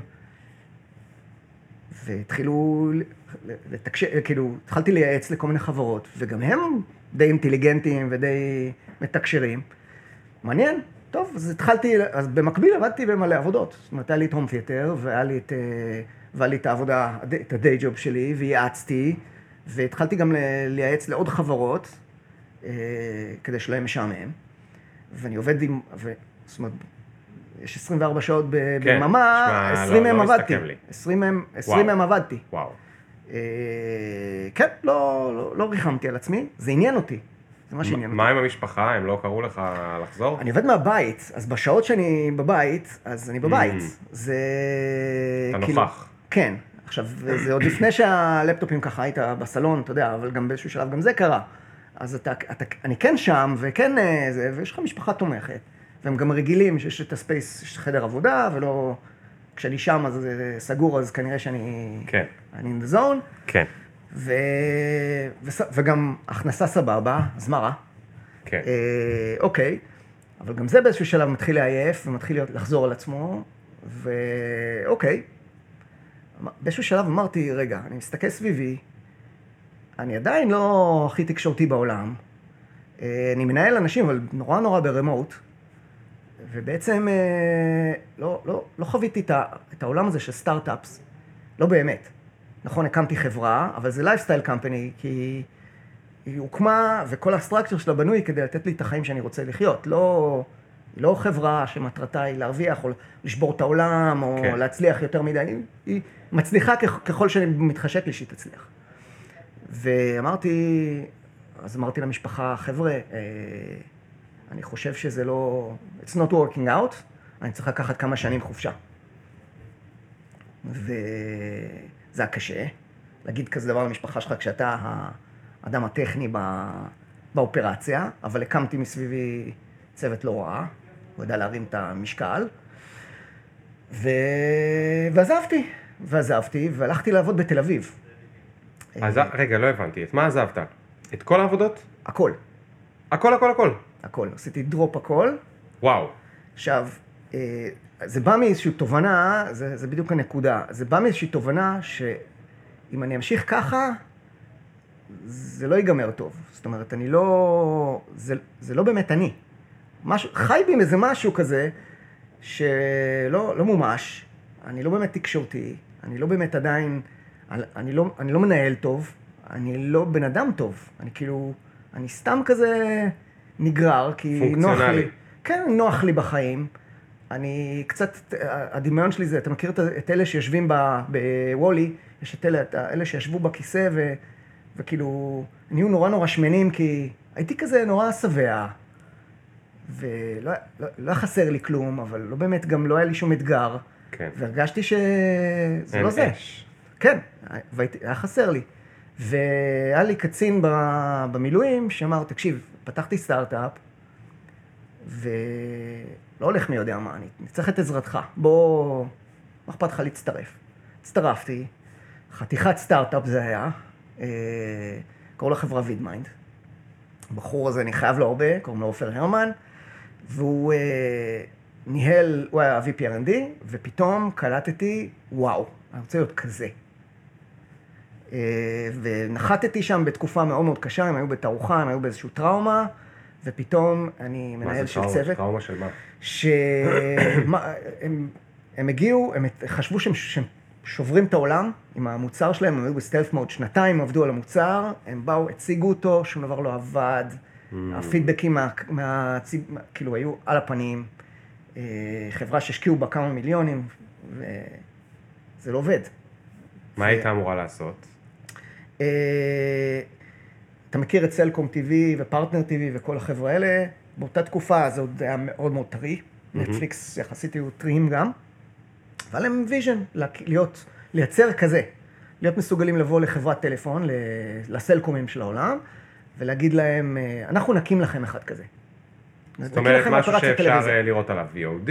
והתחילו לתקשר, כאילו, התחלתי לייעץ לכל מיני חברות, וגם הם די אינטליגנטים ודי מתקשרים. מעניין, טוב, אז התחלתי, אז במקביל עבדתי במלא עבודות. זאת אומרת, היה לי את הום תיאטר, והיה לי את, אה, והיה לי את העבודה, את הדיי ג'וב שלי, וייעצתי, והתחלתי גם לייעץ לעוד חברות, אה, כדי שלא יהיה משעמם. ואני עובד עם, זאת אומרת, יש 24 שעות ב- כן, ביממה, שמע, 20 לא- מהם לא עבדתי. מסתכם לי. 20 מהם, 20 וואו. מהם עבדתי. וואו. אה, כן, לא, לא, לא ריחמתי על עצמי, זה עניין אותי. זה מה שעניין אותי. מה עם המשפחה? הם לא קראו לך לחזור? אני עובד מהבית, אז בשעות שאני בבית, אז אני בבית. Mm. זה... אתה כאילו- נוכח. כן. עכשיו, זה עוד לפני שהלפטופים ככה היית בסלון, אתה יודע, אבל גם באיזשהו שלב גם זה קרה. אז אתה, אתה, אני כן שם, וכן אה, זה, ויש לך משפחה תומכת. והם גם רגילים שיש את הספייס, יש חדר עבודה, ולא... כשאני שם אז זה סגור, אז כנראה שאני... כן, אני in the zone. כן, ו... וס... וגם הכנסה סבבה, אז מה רע? כן. אה, אוקיי, אבל גם זה באיזשהו שלב מתחיל לעייף ומתחיל להיות- לחזור על עצמו, ואוקיי. אמ- באיזשהו שלב אמרתי, רגע, אני מסתכל סביבי, אני עדיין לא הכי תקשורתי בעולם, אה, אני מנהל אנשים, אבל נורא נורא ב remote, ובעצם אה, לא, לא, לא חוויתי את, העולם הזה של סטארט-אפס, לא באמת. נכון, הקמתי חברה, אבל זה lifestyle company, כי היא הוקמה, וכל הסטרקצ'ר שלה בנוי כדי לתת לי את החיים שאני רוצה לחיות. לא, היא לא חברה שמטרתה היא להרוויח, או לשבור את העולם, או כן. להצליח יותר מדי. היא, היא מצליחה ככל שאני מתחשק לי שהיא תצליח. ואמרתי, אז אמרתי למשפחה, חבר'ה, אה, אני חושב שזה לא... It's not working out, אני צריך לקחת כמה שנים חופשה. וזה היה קשה, להגיד כזה דבר למשפחה שלך כשאתה האדם הטכני ב- באופרציה, אבל הקמתי מסביבי צוות לא רע, הוא ידע להרים את המשקל. ו... ועזבתי, ועזבתי, והלכתי לעבוד בתל אביב. אז רגע, לא הבנתי. את מה עזבת? את כל העבודות? הכל, הכל, הכל, הכל. הכל. עשיתי דרופ הכל. וואו. עכשיו, אה, זה בא מאיזושהי תובנה, זה, זה בדיוק הנקודה, זה בא מאיזושהי תובנה שאם אני אמשיך ככה, זה לא ייגמר טוב. זאת אומרת, אני לא... זה, זה לא באמת אני. משהו, חי בי עם איזה משהו כזה, שלא לא מומש, אני לא באמת תקשורתי, אני לא באמת עדיין... אני לא, אני לא מנהל טוב, אני לא בן אדם טוב. אני כאילו... אני סתם כזה נגרר, כי נוח. לי. כן, נוח לי בחיים. אני קצת, הדמיון שלי זה, אתה מכיר את, אלה שיושבים בוולי, יש את אלה, את אלה שישבו בכיסא ו, וכאילו נהיו נורא נורא שמנים, כי הייתי כזה נורא שבע, ולא לא, לא חסר לי כלום, אבל לא באמת, גם לא היה לי שום אתגר, כן. והרגשתי שזה לא זה. אש. כן, והייתי, היה חסר לי. והיה לי קצין במילואים שאמר, תקשיב, פתחתי סטארט-אפ, ולא הולך מי יודע מה, אני צריך את עזרתך. בוא, מה אכפת לך להצטרף? הצטרפתי, חתיכת סטארט-אפ זה היה, אה, קראו לחברה Vidmind. הבחור הזה, אני חייב לו הרבה, קוראים לו עופר הרמן, והוא אה, ניהל, הוא היה VP R&D, ופתאום קלטתי, וואו, אני רוצה להיות כזה. אה, ונחתתי שם בתקופה מאוד מאוד קשה, הם היו בתערוכה, הם היו באיזושהי טראומה, ופתאום אני מה מנהל זה של טראומה? צוות. טראומה של מה? שהם הם הגיעו, הם חשבו שהם, שהם שוברים את העולם עם המוצר שלהם, הם היו בסטלף מוד שנתיים, עבדו על המוצר, הם באו, הציגו אותו, שום דבר לא עבד, Mm. הפידבקים מה, מה, מה, כאילו היו על הפנים, אה, חברה שהשקיעו בה כמה מיליונים, וזה לא עובד. מה היית אמורה לעשות? אה, אתה מכיר את סלקום TV ופרטנר TV וכל החבר'ה האלה, באותה תקופה זה עוד היה מאוד מאוד טרי, נטפליקס יחסית היו טריים גם, אבל ה vision, להיות, לייצר כזה, להיות מסוגלים לבוא לחברת טלפון, לסלקומים של העולם, ולהגיד להם, אה, אנחנו נקים לכם אחד כזה. זאת אומרת, משהו שאפשר אה, לראות עליו VOD,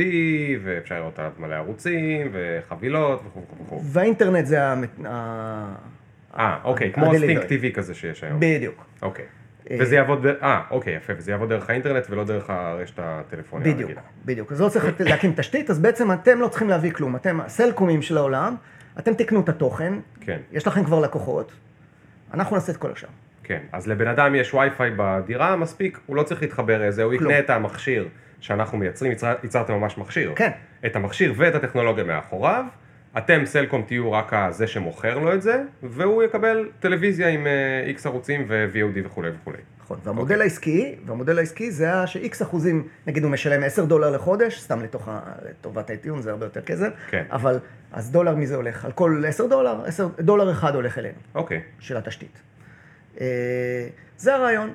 ואפשר לראות עליו מלא ערוצים, וחבילות, וכו' וכו'. והאינטרנט זה המת-. אה, אוקיי, כמו. סטינק TV כזה שיש היום. בדיוק. אוקיי. וזה יעבוד, אה, אוקיי, יפה, וזה יעבוד דרך האינטרנט ולא דרך הרשת הטלפוניה בדיוק. בדיוק. אז לא צריך להקים תשתית, אז בעצם אתם לא צריכים להביא כלום. אתם הסלקומים של העולם, אתם תקנו את התוכן, כן, יש לכם כבר לקוחות, אנחנו נעשה את כל השאר. כן. אז לבן אדם יש וי-פיי בדירה, מספיק, הוא לא צריך להתחבר לזה, הוא כלום. יקנה את המכשיר שאנחנו מייצרים, יצר- ייצרתם ממש מכשיר. כן. את המכשיר ואת הטכנולוגיה מאחוריו, אתם סלקום תהיו רק זה שמוכר לו את זה, והוא יקבל טלוויזיה עם איקס ערוצים ו-VOD וכולי וכולי. נכון, והמודל העסקי, והמודל העסקי זה היה ש-X אחוזים, נגיד הוא משלם 10 דולר לחודש, סתם לתוך לטובת הטיעון, זה הרבה יותר כסף, כן. אבל אז דולר מזה הולך, על כל 10 דולר, 10, דולר אחד הולך אלינו, אוקיי. של התשתית. אה, זה הרעיון.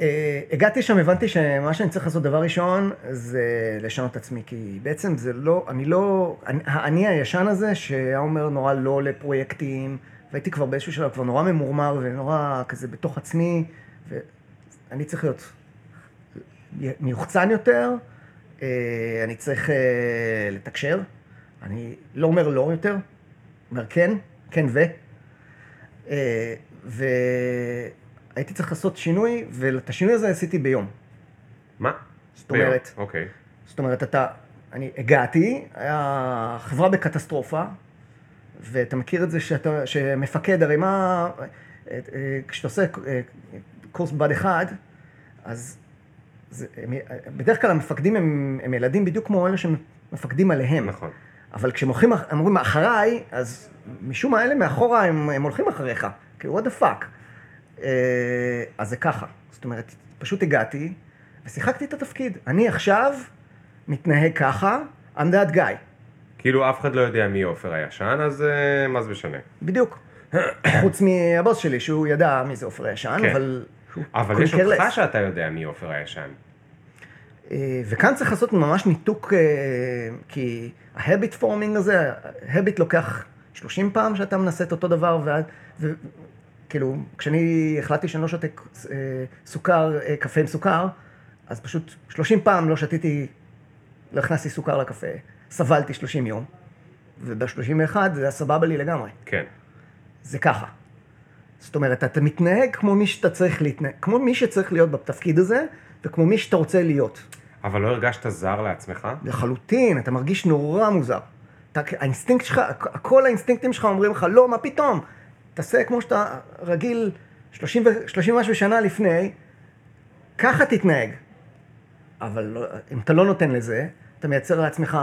אה, הגעתי שם, הבנתי שמה שאני צריך לעשות דבר ראשון, זה לשנות את עצמי, כי בעצם זה לא, אני לא, אני- האני הישן הזה, שהיה אומר נורא לא לפרויקטים, והייתי כבר באיזשהו שלב כבר נורא ממורמר ונורא כזה בתוך עצמי, ואני צריך להיות מיוחצן יותר, אה, אני צריך אה, לתקשר, אני לא אומר לא יותר, אומר כן, כן ו. אה, והייתי צריך לעשות שינוי, ואת השינוי הזה עשיתי ביום. מה? זאת אומרת, ביום, אוקיי. זאת אומרת, אתה, אני הגעתי, היה חברה בקטסטרופה, ואתה מכיר את זה שאתה, שמפקד, הרי מה, אה, כשאתה עושה אה, קורס בבה"ד 1, אז זה, בדרך כלל המפקדים הם, הם ילדים בדיוק כמו אלה שמפקדים עליהם. נכון. אבל כשהם אומרים אחריי, אז משום מה אלה מאחורה הם, הם הולכים אחריך. כאילו, what the fuck. אה, אז זה ככה. זאת אומרת, פשוט הגעתי ושיחקתי את התפקיד. אני עכשיו מתנהג ככה, I'm that guy. כאילו אף אחד לא יודע מי עופר הישן, אז אה, מה זה משנה? בדיוק. חוץ מהבוס שלי, שהוא ידע מי זה עופר הישן, כן. אבל... אבל יש אותך. שאתה יודע מי עופר הישן. אה, וכאן צריך לעשות ממש ניתוק, כי ההביט פורמינג הזה, ההביט לוקח 30 פעם שאתה מנסה את אותו דבר, ו- כאילו, כשאני החלטתי שאני לא שותה אה, סוכר, אה, קפה עם סוכר, אז פשוט 30 פעם לא שתיתי, לא הכנסתי סוכר לקפה, סבלתי 30 יום, וב-31 זה היה סבבה לי לגמרי. כן. זה ככה. זאת אומרת, אתה מתנהג כמו מי שאתה צריך להתנהג, כמו מי שצריך להיות בתפקיד הזה, וכמו מי שאתה רוצה להיות. אבל לא הרגשת זר לעצמך? לחלוטין, אתה מרגיש נורא מוזר. אתה, האינסטינקט שלך, כל האינסטינקטים שלך אומרים לך, לא, מה פתאום? תעשה כמו שאתה רגיל 30, ו- 30 משהו שנה לפני, ככה תתנהג. אבל לא, אם אתה לא נותן לזה, אתה מייצר לעצמך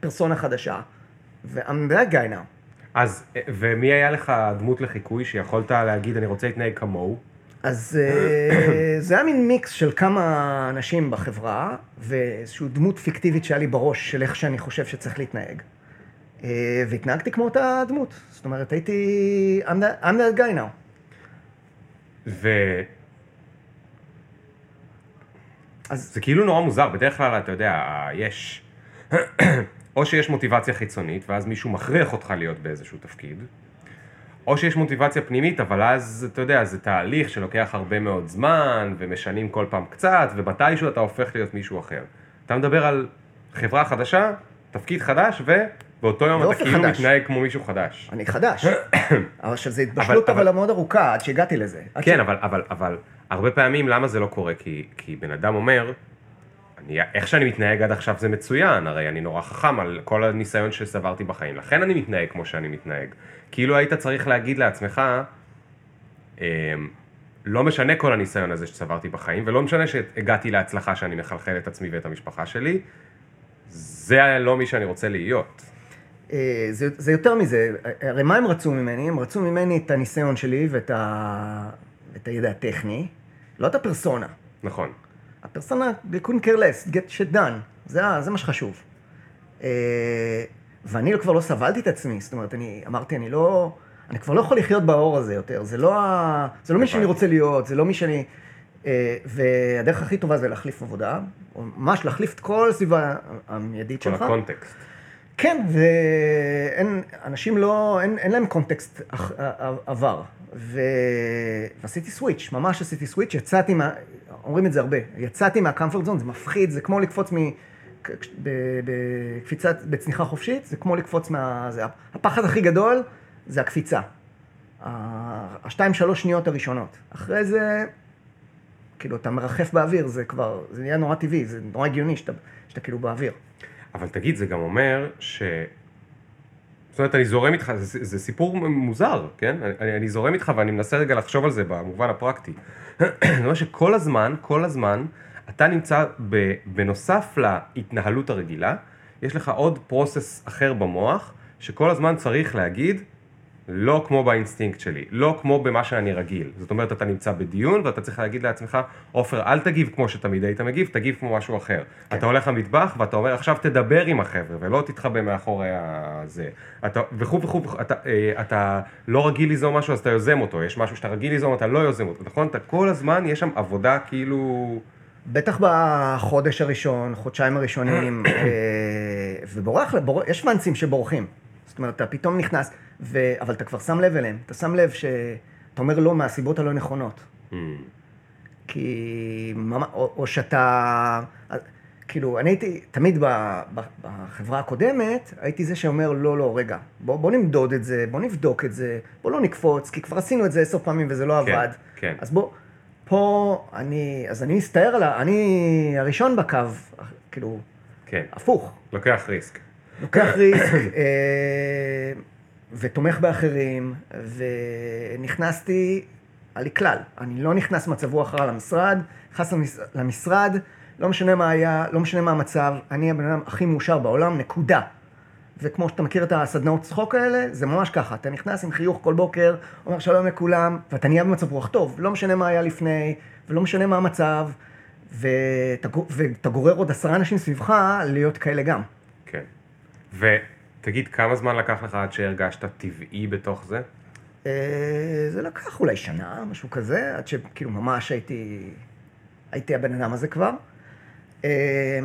פרסונה חדשה, ו-I'm that guy now. אז, ומי היה לך דמות לחיקוי שיכולת להגיד, אני רוצה להתנהג כמוהו? אז אה, זה היה מין מיקס של כמה אנשים בחברה, ואיזושהי דמות פיקטיבית שהיה לי בראש של איך שאני חושב שצריך להתנהג. אה, והתנהגתי כמו אותה דמות. זאת אומרת, הייתי... I'm that, I'm that guy now. ו... אז זה כאילו נורא מוזר, בדרך כלל, אתה יודע, יש... או שיש מוטיבציה חיצונית, ואז מישהו מכריח אותך להיות באיזשהו תפקיד, או שיש מוטיבציה פנימית, אבל אז, אתה יודע, זה תהליך שלוקח הרבה מאוד זמן, ומשנים כל פעם קצת, ומתישהו אתה הופך להיות מישהו אחר. אתה מדבר על חברה חדשה, תפקיד חדש, ובאותו יום אתה כאילו חדש. מתנהג כמו מישהו חדש. אני חדש. אבל עכשיו, זו התבשלות אבל- מאוד ארוכה עד שהגעתי לזה. כן, אבל, אבל, אבל הרבה פעמים למה זה לא קורה? כי, כי בן אדם אומר, אני, איך שאני מתנהג עד עכשיו זה מצוין, הרי אני נורא חכם על כל הניסיון שצברתי בחיים, לכן אני מתנהג כמו שאני מתנהג. כאילו היית צריך להגיד לעצמך, אמ, לא משנה כל הניסיון הזה שצברתי בחיים, ולא משנה שהגעתי להצלחה שאני מחלחל את עצמי ואת המשפחה שלי, זה לא מי שאני רוצה להיות. אה, זה, זה יותר מזה, הרי מה הם רצו ממני? הם רצו ממני את הניסיון שלי ואת ה... את הידע הטכני, לא את הפרסונה. נכון. הפרסונה, they couldn't care less, get shit done, זה, זה מה שחשוב. אה, ואני כבר לא סבלתי את עצמי, זאת אומרת, אני אמרתי, אני לא, אני כבר לא יכול לחיות באור הזה יותר, זה לא, ה, זה לא מי שאני הבנתי. רוצה להיות, זה לא מי שאני... אה, והדרך הכי טובה זה להחליף עבודה, או ממש להחליף את כל הסביבה המיידית כל שלך. הקונטקסט. כן, ואין, אנשים לא, אין, אין להם קונטקסט אח- עבר. ו... ועשיתי סוויץ', ממש עשיתי סוויץ', יצאתי מה... אומרים את זה הרבה, יצאתי מהקמפורט זון, זה מפחיד, זה כמו לקפוץ מ... בקפיצת, בצניחה חופשית, זה כמו לקפוץ מה... זה... הפחד הכי גדול זה הקפיצה. השתיים, שלוש שניות הראשונות. אחרי זה, כאילו, אתה מרחף באוויר, זה כבר, זה נהיה נורא טבעי, זה נורא הגיוני שאתה, שאתה כאילו באוויר. אבל תגיד, זה גם אומר ש... זאת אומרת, אני זורם איתך, זה, זה סיפור מוזר, כן? אני, אני זורם איתך ואני מנסה רגע לחשוב על זה במובן הפרקטי. זה אומר שכל הזמן, כל הזמן, אתה נמצא ב, בנוסף להתנהלות הרגילה, יש לך עוד process אחר במוח, שכל הזמן צריך להגיד, לא כמו באינסטינקט שלי, לא כמו במה שאני רגיל. זאת אומרת, אתה נמצא בדיון ואתה צריך להגיד לעצמך, עופר, אל תגיב כמו שתמיד היית מגיב, תגיב כמו משהו אחר. כן. אתה הולך למטבח ואתה אומר, עכשיו תדבר עם החבר'ה, ולא תתחבא מאחורי הזה. אתה, וכו' וכו', אתה, אה, אתה לא רגיל ליזום משהו, אז אתה יוזם אותו. יש משהו שאתה רגיל ליזום, אתה לא יוזם אותו, נכון? אתה כל הזמן, יש שם עבודה כאילו... בטח בחודש הראשון, חודשיים הראשונים, אה, ובורח, בור... יש פאנסים שבורחים. זאת אומרת, אתה פתאום נכנס, ו... אבל אתה כבר שם לב אליהם. אתה שם לב שאתה אומר לא מהסיבות הלא נכונות. Hmm, כי... או, או שאתה... כאילו, אני הייתי, תמיד ב, ב, בחברה הקודמת, הייתי זה שאומר, לא, לא, רגע, בוא, בוא נמדוד את זה, בוא נבדוק את זה, בוא לא נקפוץ, כי כבר עשינו את זה עשר פעמים וזה לא כן, עבד. כן. אז בוא, פה אני, אז אני מסתער על ה... אני הראשון בקו, כאילו, כן, הפוך. לוקח ריסק. לוקח ריסק אה, ותומך באחרים, ונכנסתי, היה לי כלל, אני לא נכנס מצב רוח רע למשרד, נכנס למש- למשרד, לא משנה מה היה, לא משנה מה המצב, אני הבן אדם הכי מאושר בעולם, נקודה. וכמו שאתה מכיר את הסדנאות צחוק האלה, זה ממש ככה, אתה נכנס עם חיוך כל בוקר, אומר שלום לכולם, ואתה נהיה במצב רוח טוב, לא משנה מה היה לפני, ולא משנה מה המצב, ואתה גורר עוד עשרה אנשים סביבך להיות כאלה גם. ותגיד, כמה זמן לקח לך עד שהרגשת טבעי בתוך זה? אה, זה לקח אולי שנה, משהו כזה, עד שכאילו ממש הייתי, הייתי הבן אדם הזה כבר. אה,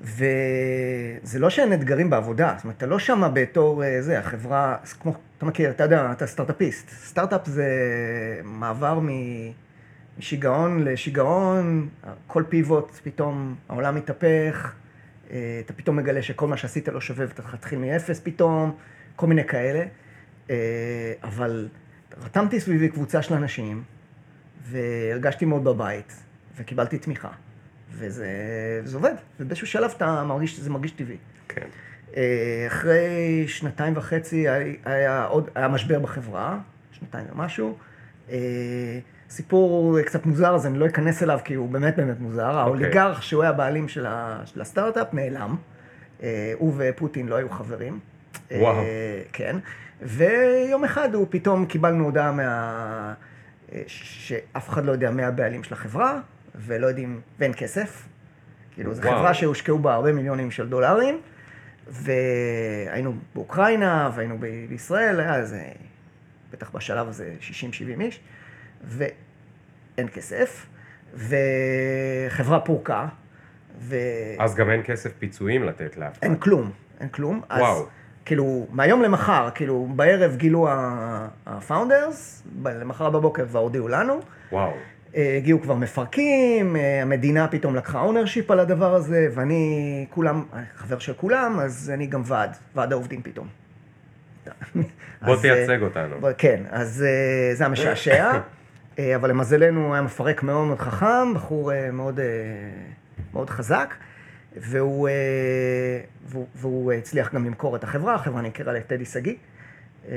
וזה לא שאין אתגרים בעבודה, זאת אומרת, אתה לא שמה בתור אה, זה, החברה, כמו, אתה מכיר, אתה יודע, אתה סטארט-אפיסט. סטארט-אפ זה מעבר משיגעון לשיגעון, כל פיבוט, פתאום העולם מתהפך, אתה פתאום מגלה שכל מה שעשית לא שווה ואתה תתחיל מאפס פתאום, כל מיני כאלה. אה, אבל רתמתי סביבי קבוצה של אנשים, והרגשתי מאוד בבית, וקיבלתי תמיכה. וזה, וזה עובד, ובאיזשהו שלב אתה מרגיש שזה מרגיש טבעי. כן. אה, אחרי שנתיים וחצי היה, היה עוד, היה משבר בחברה, שנתיים ומשהו. סיפור קצת מוזר, אז אני לא אכנס אליו כי הוא באמת באמת מוזר. האוליגרך שהוא היה הבעלים של, ה, של הסטארט-אפ נעלם. אה, הוא ופוטין לא היו חברים. אה, וואו. כן. ויום אחד הוא פתאום קיבלנו הודעה מה... אה, שאף אחד לא יודע מי הבעלים של החברה, ולא יודעים, ואין כסף. כאילו, זו. חברה שהושקעו בה הרבה מיליונים של דולרים, והיינו באוקראינה, והיינו בישראל, היה איזה, בטח בשלב הזה 60-70 איש, ואין כסף, וחברה פורקה, ואין אז גם אין כסף פיצויים לתת לאף אחד. כלום, אין כלום. אז וואו. כאילו, מהיום למחר, כאילו, בערב גילו ה-founders, למחר בבוקר כבר הודיעו לנו. וואו. אה, הגיעו כבר מפרקים, אה, המדינה פתאום לקחה ownership על הדבר הזה, ואני כולם, חבר של כולם, אז אני גם ועד, ועד העובדים פתאום. בוא אז, אה, תייצג אותנו. בוא- כן, אז אה, זה היה משעשע, אה, אבל למזלנו הוא היה מפרק מאוד מאוד חכם, בחור אה, מאוד, אה, מאוד חזק, והוא, אה, והוא, והוא הצליח גם למכור את החברה, החברה נמכרה לטדי שגיא. אה,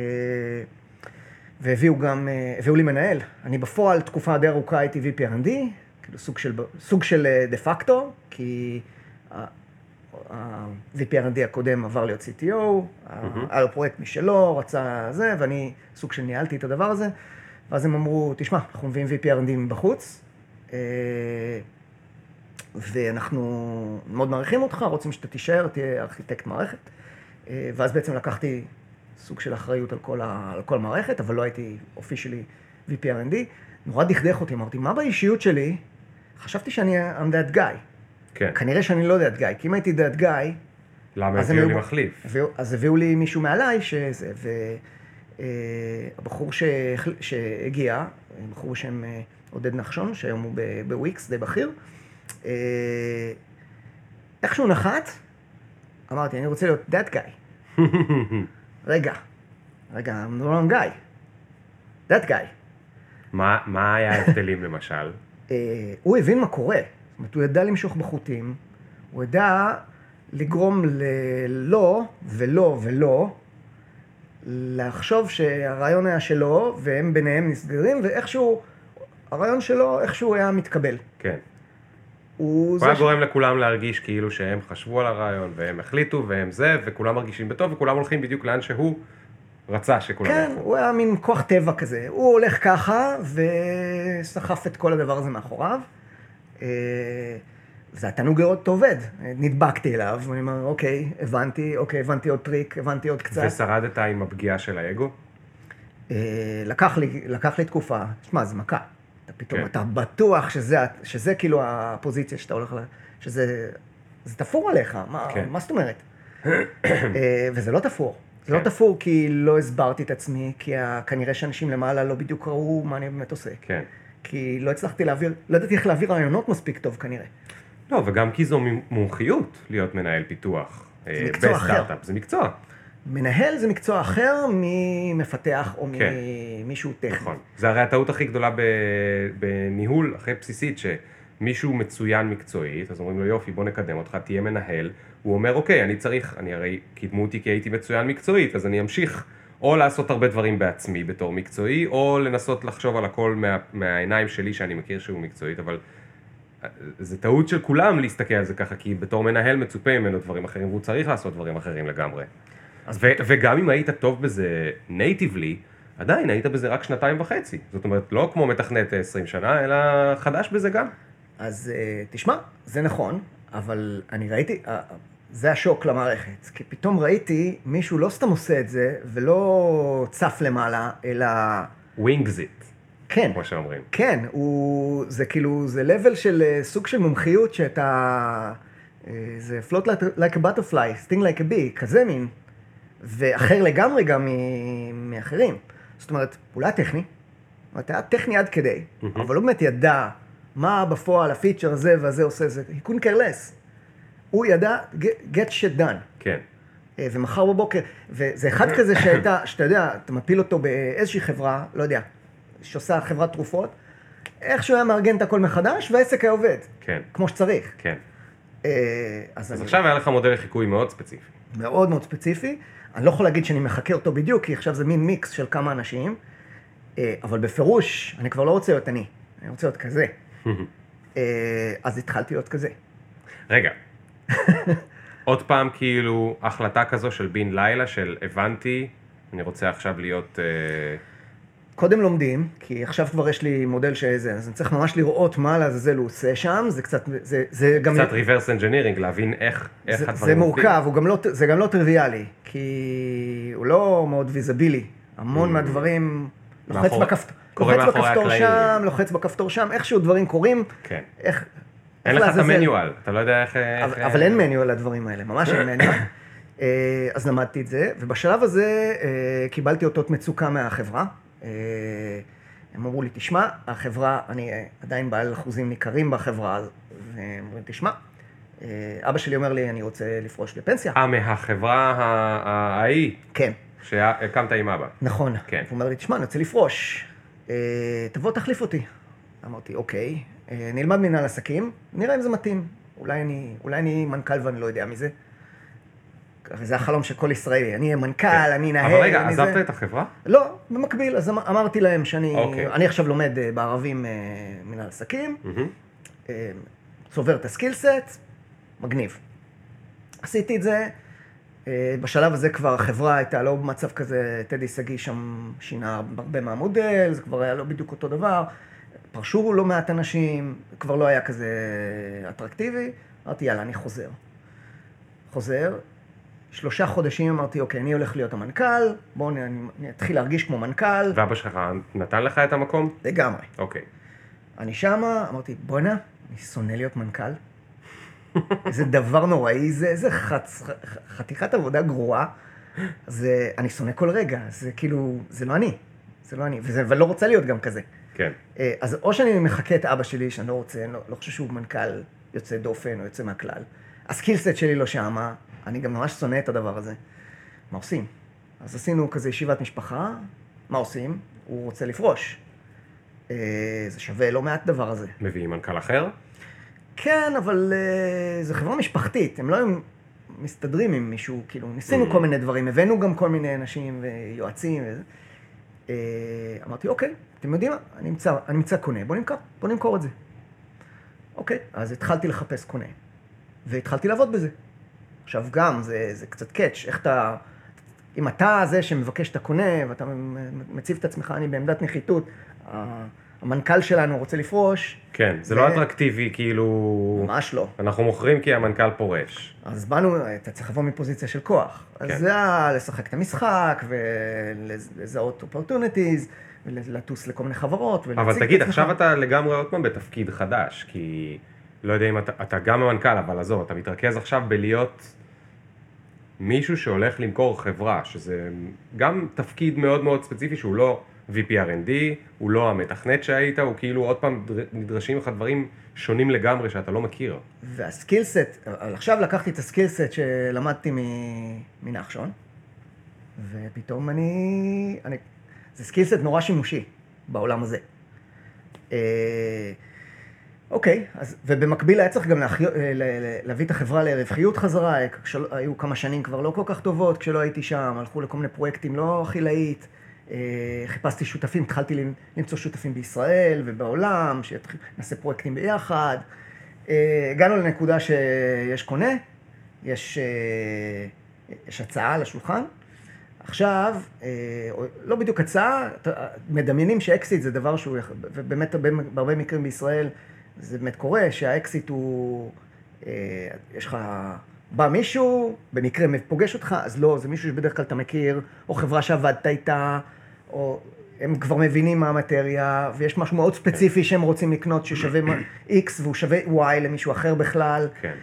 והביאו גם, אה, הביאו לי מנהל. אני בפועל תקופה די ארוכה הייתי VP R&D, כאילו סוג של, סוג של אה, דה פקטו, כי ה-VP R&D הקודם עבר להיות CTO, היה לו פרויקט משלו, רצה זה, ואני סוג של ניהלתי את הדבר הזה, ואז הם אמרו, תשמע, אנחנו מביאים VP R&D מבחוץ, אה, ואנחנו מאוד מעריכים אותך, רוצים שאתה תישאר, תהיה ארכיטקט מערכת. אה, ואז בעצם לקחתי סוג של אחריות על כל, ה, על כל המערכת, אבל לא הייתי אופישלי VP R&D. נורא דכדך אותי, אמרתי, מה באישיות שלי? חשבתי שאני I'm that guy. כן. כנראה שאני לא that guy, כי אם הייתי that guy, למה הביאו לי מחליף? אז הביאו לי מישהו מעליי, שזה, והבחור שהגיע, בחור בשם אה, עודד נחשון, שהיום הוא בוויקס, די בכיר, אה, איך שהוא נחת, אמרתי, אני רוצה להיות that guy. רגע, רגע, I'm the wrong guy. that guy. מה מה היה ההבדלים למשל? אה, הוא הבין מה קורה. זאת אומרת, הוא ידע למשוך בחוטים, הוא ידע לגרום ללא ולא ולא, לחשוב שהרעיון היה שלו, והם ביניהם נסגרים, ואיכשהו, הרעיון שלו, איכשהו היה מתקבל. כן. הוא היה ש- גורם לכולם להרגיש כאילו שהם חשבו על הרעיון, והם החליטו, והם זה, וכולם מרגישים בטוב, וכולם הולכים בדיוק לאן שהוא רצה שכולם כן, ילכו. הוא היה מין כוח טבע כזה. הוא הולך ככה, וסחף את כל הדבר הזה מאחוריו. אה, זה התענוג לראות אותו עובד. נדבקתי אליו, ואני אומר, אוקיי, הבנתי, אוקיי, הבנתי עוד טריק, הבנתי עוד קצת. ושרדת עם הפגיעה של האגו? אה, לקח לי, לקח לי תקופה, תשמע, זה מכה. אתה פתאום, כן. אתה בטוח שזה, שזה כאילו הפוזיציה שאתה הולך ל... שזה... זה תפור עליך, מה, כן. מה זאת אומרת? אה, וזה לא תפור. זה לא כן. תפור כי לא הסברתי את עצמי, כי כנראה שאנשים למעלה לא בדיוק ראו מה אני באמת עושה. כן. כי לא הצלחתי להעביר, לא ידעתי איך להעביר רעיונות מספיק טוב כנראה. לא, וגם כי זו מומחיות להיות מנהל פיתוח. אה, מקצוע אחר. זה מקצוע. מנהל זה מקצוע אחר ממפתח או כן. ממישהו טכני. נכון. זה הרי הטעות הכי גדולה בניהול הכי בסיסית, שמישהו מצוין מקצועית, אז אומרים לו יופי בוא נקדם אותך, תהיה מנהל, הוא אומר אוקיי, אני צריך, אני הרי קידמו אותי כי הייתי מצוין מקצועית, אז אני אמשיך או לעשות הרבה דברים בעצמי בתור מקצועי, או לנסות לחשוב על הכל מה, מהעיניים שלי שאני מכיר שהוא מקצועית, אבל זה טעות של כולם להסתכל על זה ככה, כי בתור מנהל מצופה ממנו דברים אחרים, והוא צריך לעשות דברים אחרים לגמרי. ו- וגם אם היית טוב בזה נייטיבלי, עדיין היית בזה רק שנתיים וחצי. זאת אומרת, לא כמו מתכנת 20 שנה, אלא חדש בזה גם. אז אה, תשמע, זה נכון, אבל אני ראיתי, אה, זה השוק למערכת, כי פתאום ראיתי מישהו לא סתם עושה את זה, ולא צף למעלה, אלא ווינגס איט, כן, כמו שאומרים. כן, הוא, זה כאילו, זה level של אה, סוג של מומחיות שאתה, אה, זה float like, like a butterfly, sting like a bee, כזה מין, ואחר לגמרי גם מאחרים. זאת אומרת, הוא לא היה טכני, אומרת, היה טכני עד כדי, אבל הוא באמת ידע מה בפועל הפיצ'ר הזה והזה עושה, זה he couldn't care less. הוא ידע get- get shit done. כן, אה, ומחר בבוקר, וזה אחד כזה שהייתה, שאתה יודע, אתה מפיל אותו באיזושהי חברה, לא יודע, שעושה חברת תרופות, איכשהו היה מארגן את הכל מחדש, והעסק היה עובד, כן, כמו שצריך. כן. אה, אז אז אני עכשיו היה לך מודל לחיקוי מאוד ספציפי. מאוד מאוד ספציפי, אני לא יכול להגיד שאני מחקה אותו בדיוק, כי עכשיו זה מין מיקס של כמה אנשים, אה, אבל בפירוש, אני כבר לא רוצה להיות אני, אני רוצה להיות כזה. אה, אז התחלתי להיות כזה. רגע, עוד פעם כאילו החלטה כזו של בן לילה, של הבנתי, אני רוצה עכשיו להיות... אה, קודם לומדים, כי עכשיו כבר יש לי מודל שזה, אז אני צריך ממש לראות מה לעזאזל הוא עושה שם, זה קצת, זה, זה גם... קצת reverse engineering, להבין איך, איך זה, הדברים זה עובדים. מורכב, הוא גם לא, זה גם לא טריוויאלי, כי הוא לא מאוד ויזבילי. המון מהדברים, לוחץ מאחורי- בכפתור, קורה לוחץ בכפתור הקלעים. שם, לוחץ בכפתור שם, איכשהו דברים קורים, כן. איך... אין לך את. המניואל, אתה לא יודע איך... אבל, איך- אבל אין מניואל לדברים האלה, ממש אין מניואל. אה, אז למדתי את זה, ובשלב הזה אה, קיבלתי אותות מצוקה מהחברה. אה, הם אמרו לי, תשמע, החברה, אני אה, עדיין בעל אחוזים ניכרים בחברה, הזו." והם אומרים, תשמע, אה, אבא שלי אומר לי, אני רוצה לפרוש לפנסיה. אה, מהחברה ההיא כן, שהקמת עם אבא. נכון. כן. הוא אומר לי, תשמע, אני רוצה לפרוש, תבוא תחליף אותי. אמרתי, אוקיי, נלמד מנהל עסקים, נראה אם זה מתאים. אולי אני, אולי אני מנכ"ל ואני לא יודע מזה. זה החלום של כל ישראלי, אני אהיה מנכ"ל, אני אנהל, כן. אבל רגע, עזבת. את החברה? לא, במקביל, אז אמ- אמרתי להם שאני אוקיי. אני עכשיו לומד אה, בערבים אה, מנהל עסקים. אה, צובר את הסקילסט, מגניב. עשיתי את זה, בשלב הזה כבר החברה הייתה לא במצב כזה, טדי שגיא שם שינה הרבה מהמודל, זה כבר היה לא בדיוק אותו דבר, פרשו לא מעט אנשים, כבר לא היה כזה אטרקטיבי, אמרתי יאללה, אני חוזר. חוזר, שלושה חודשים אמרתי, אוקיי, אני הולך להיות המנכ"ל, בואו אני, אני אתחיל להרגיש כמו מנכ"ל, ואבא שלך נתן לך את המקום? לגמרי. אוקיי. אני שמה, אמרתי, בואנה, אני שונא להיות מנכ"ל. איזה דבר נוראי זה, איזה חצ... חתיכת עבודה גרועה. זה, אני שונא כל רגע, זה כאילו, זה לא אני. זה לא אני, וזה, ולא רוצה להיות גם כזה. כן. אה, אז או שאני מחקה את אבא שלי, שאני לא רוצה, אני לא, לא חושב שהוא מנכ"ל יוצא דופן או יוצא מהכלל. הסקילסט שלי לא שמה, אני גם ממש שונא את הדבר הזה. מה עושים? אז עשינו כזה ישיבת משפחה, מה עושים? הוא רוצה לפרוש. אה, זה שווה לא מעט דבר הזה. מביאים מנכ"ל אחר? כן, אבל uh, זו חברה משפחתית, הם לא היו מסתדרים עם מישהו, כאילו, ניסינו Mm. כל מיני דברים, הבאנו גם כל מיני אנשים ויועצים וזה. Uh, אמרתי, אוקיי, אתם יודעים מה, אני אמצא, אני אמצא קונה, בוא נמכר, בוא נמכור את זה. אוקיי, אז התחלתי לחפש קונה, והתחלתי לעבוד בזה. עכשיו גם, זה, זה קצת קאץ', איך אתה... אם אתה זה שמבקש את הקונה, ואתה מציב את עצמך, אני בעמדת נחיתות, המנכ"ל שלנו רוצה לפרוש, כן, זה ו- לא אטרקטיבי, כאילו... ממש לא. אנחנו מוכרים כי המנכ"ל פורש. אז באנו, אתה צריך לבוא מפוזיציה של כוח. אז כן. זה היה לשחק את המשחק, ולזהות opportunities, ולטוס לכל מיני חברות, ולהציג אבל את תגיד, עצמך. עכשיו אתה לגמרי עוד פעם בתפקיד חדש, כי לא יודע אם אתה, אתה גם המנכ"ל, אבל עזוב, אתה מתרכז עכשיו בלהיות מישהו שהולך למכור חברה, שזה גם תפקיד מאוד מאוד ספציפי שהוא לא VPRND, הוא לא המתכנת שהיית, הוא כאילו עוד פעם דר- נדרשים לך דברים שונים לגמרי שאתה לא מכיר. והסקילסט, עכשיו לקחתי את הסקילסט שלמדתי מנחשון, ופתאום אני, אני... זה סקילסט נורא שימושי בעולם הזה. אה, אוקיי, אז, ובמקביל היה צריך גם להחי... ל- להביא את החברה לרווחיות חזרה, כשל... היו כמה שנים כבר לא כל כך טובות כשלא הייתי שם, הלכו לכל מיני פרויקטים לא הכי להיט, אה, חיפשתי שותפים, התחלתי למ- למצוא שותפים בישראל ובעולם, שנעשה פרויקטים ביחד. אה, הגענו לנקודה שיש קונה, יש, אה, יש הצעה על השולחן. עכשיו, אה, לא בדיוק הצעה, מדמיינים שאקזיט זה דבר שהוא, ובאמת הרבה- בהרבה מקרים בישראל זה באמת קורה, שהאקזיט הוא, אה, יש לך, בא מישהו, במקרה פוגש אותך, אז לא, זה מישהו שבדרך כלל אתה מכיר, או חברה שעבדת איתה, או הם כבר מבינים מה המטריה, ויש משהו מאוד ספציפי שהם רוצים לקנות ששווה X והוא שווה Y למישהו אחר בכלל, כן.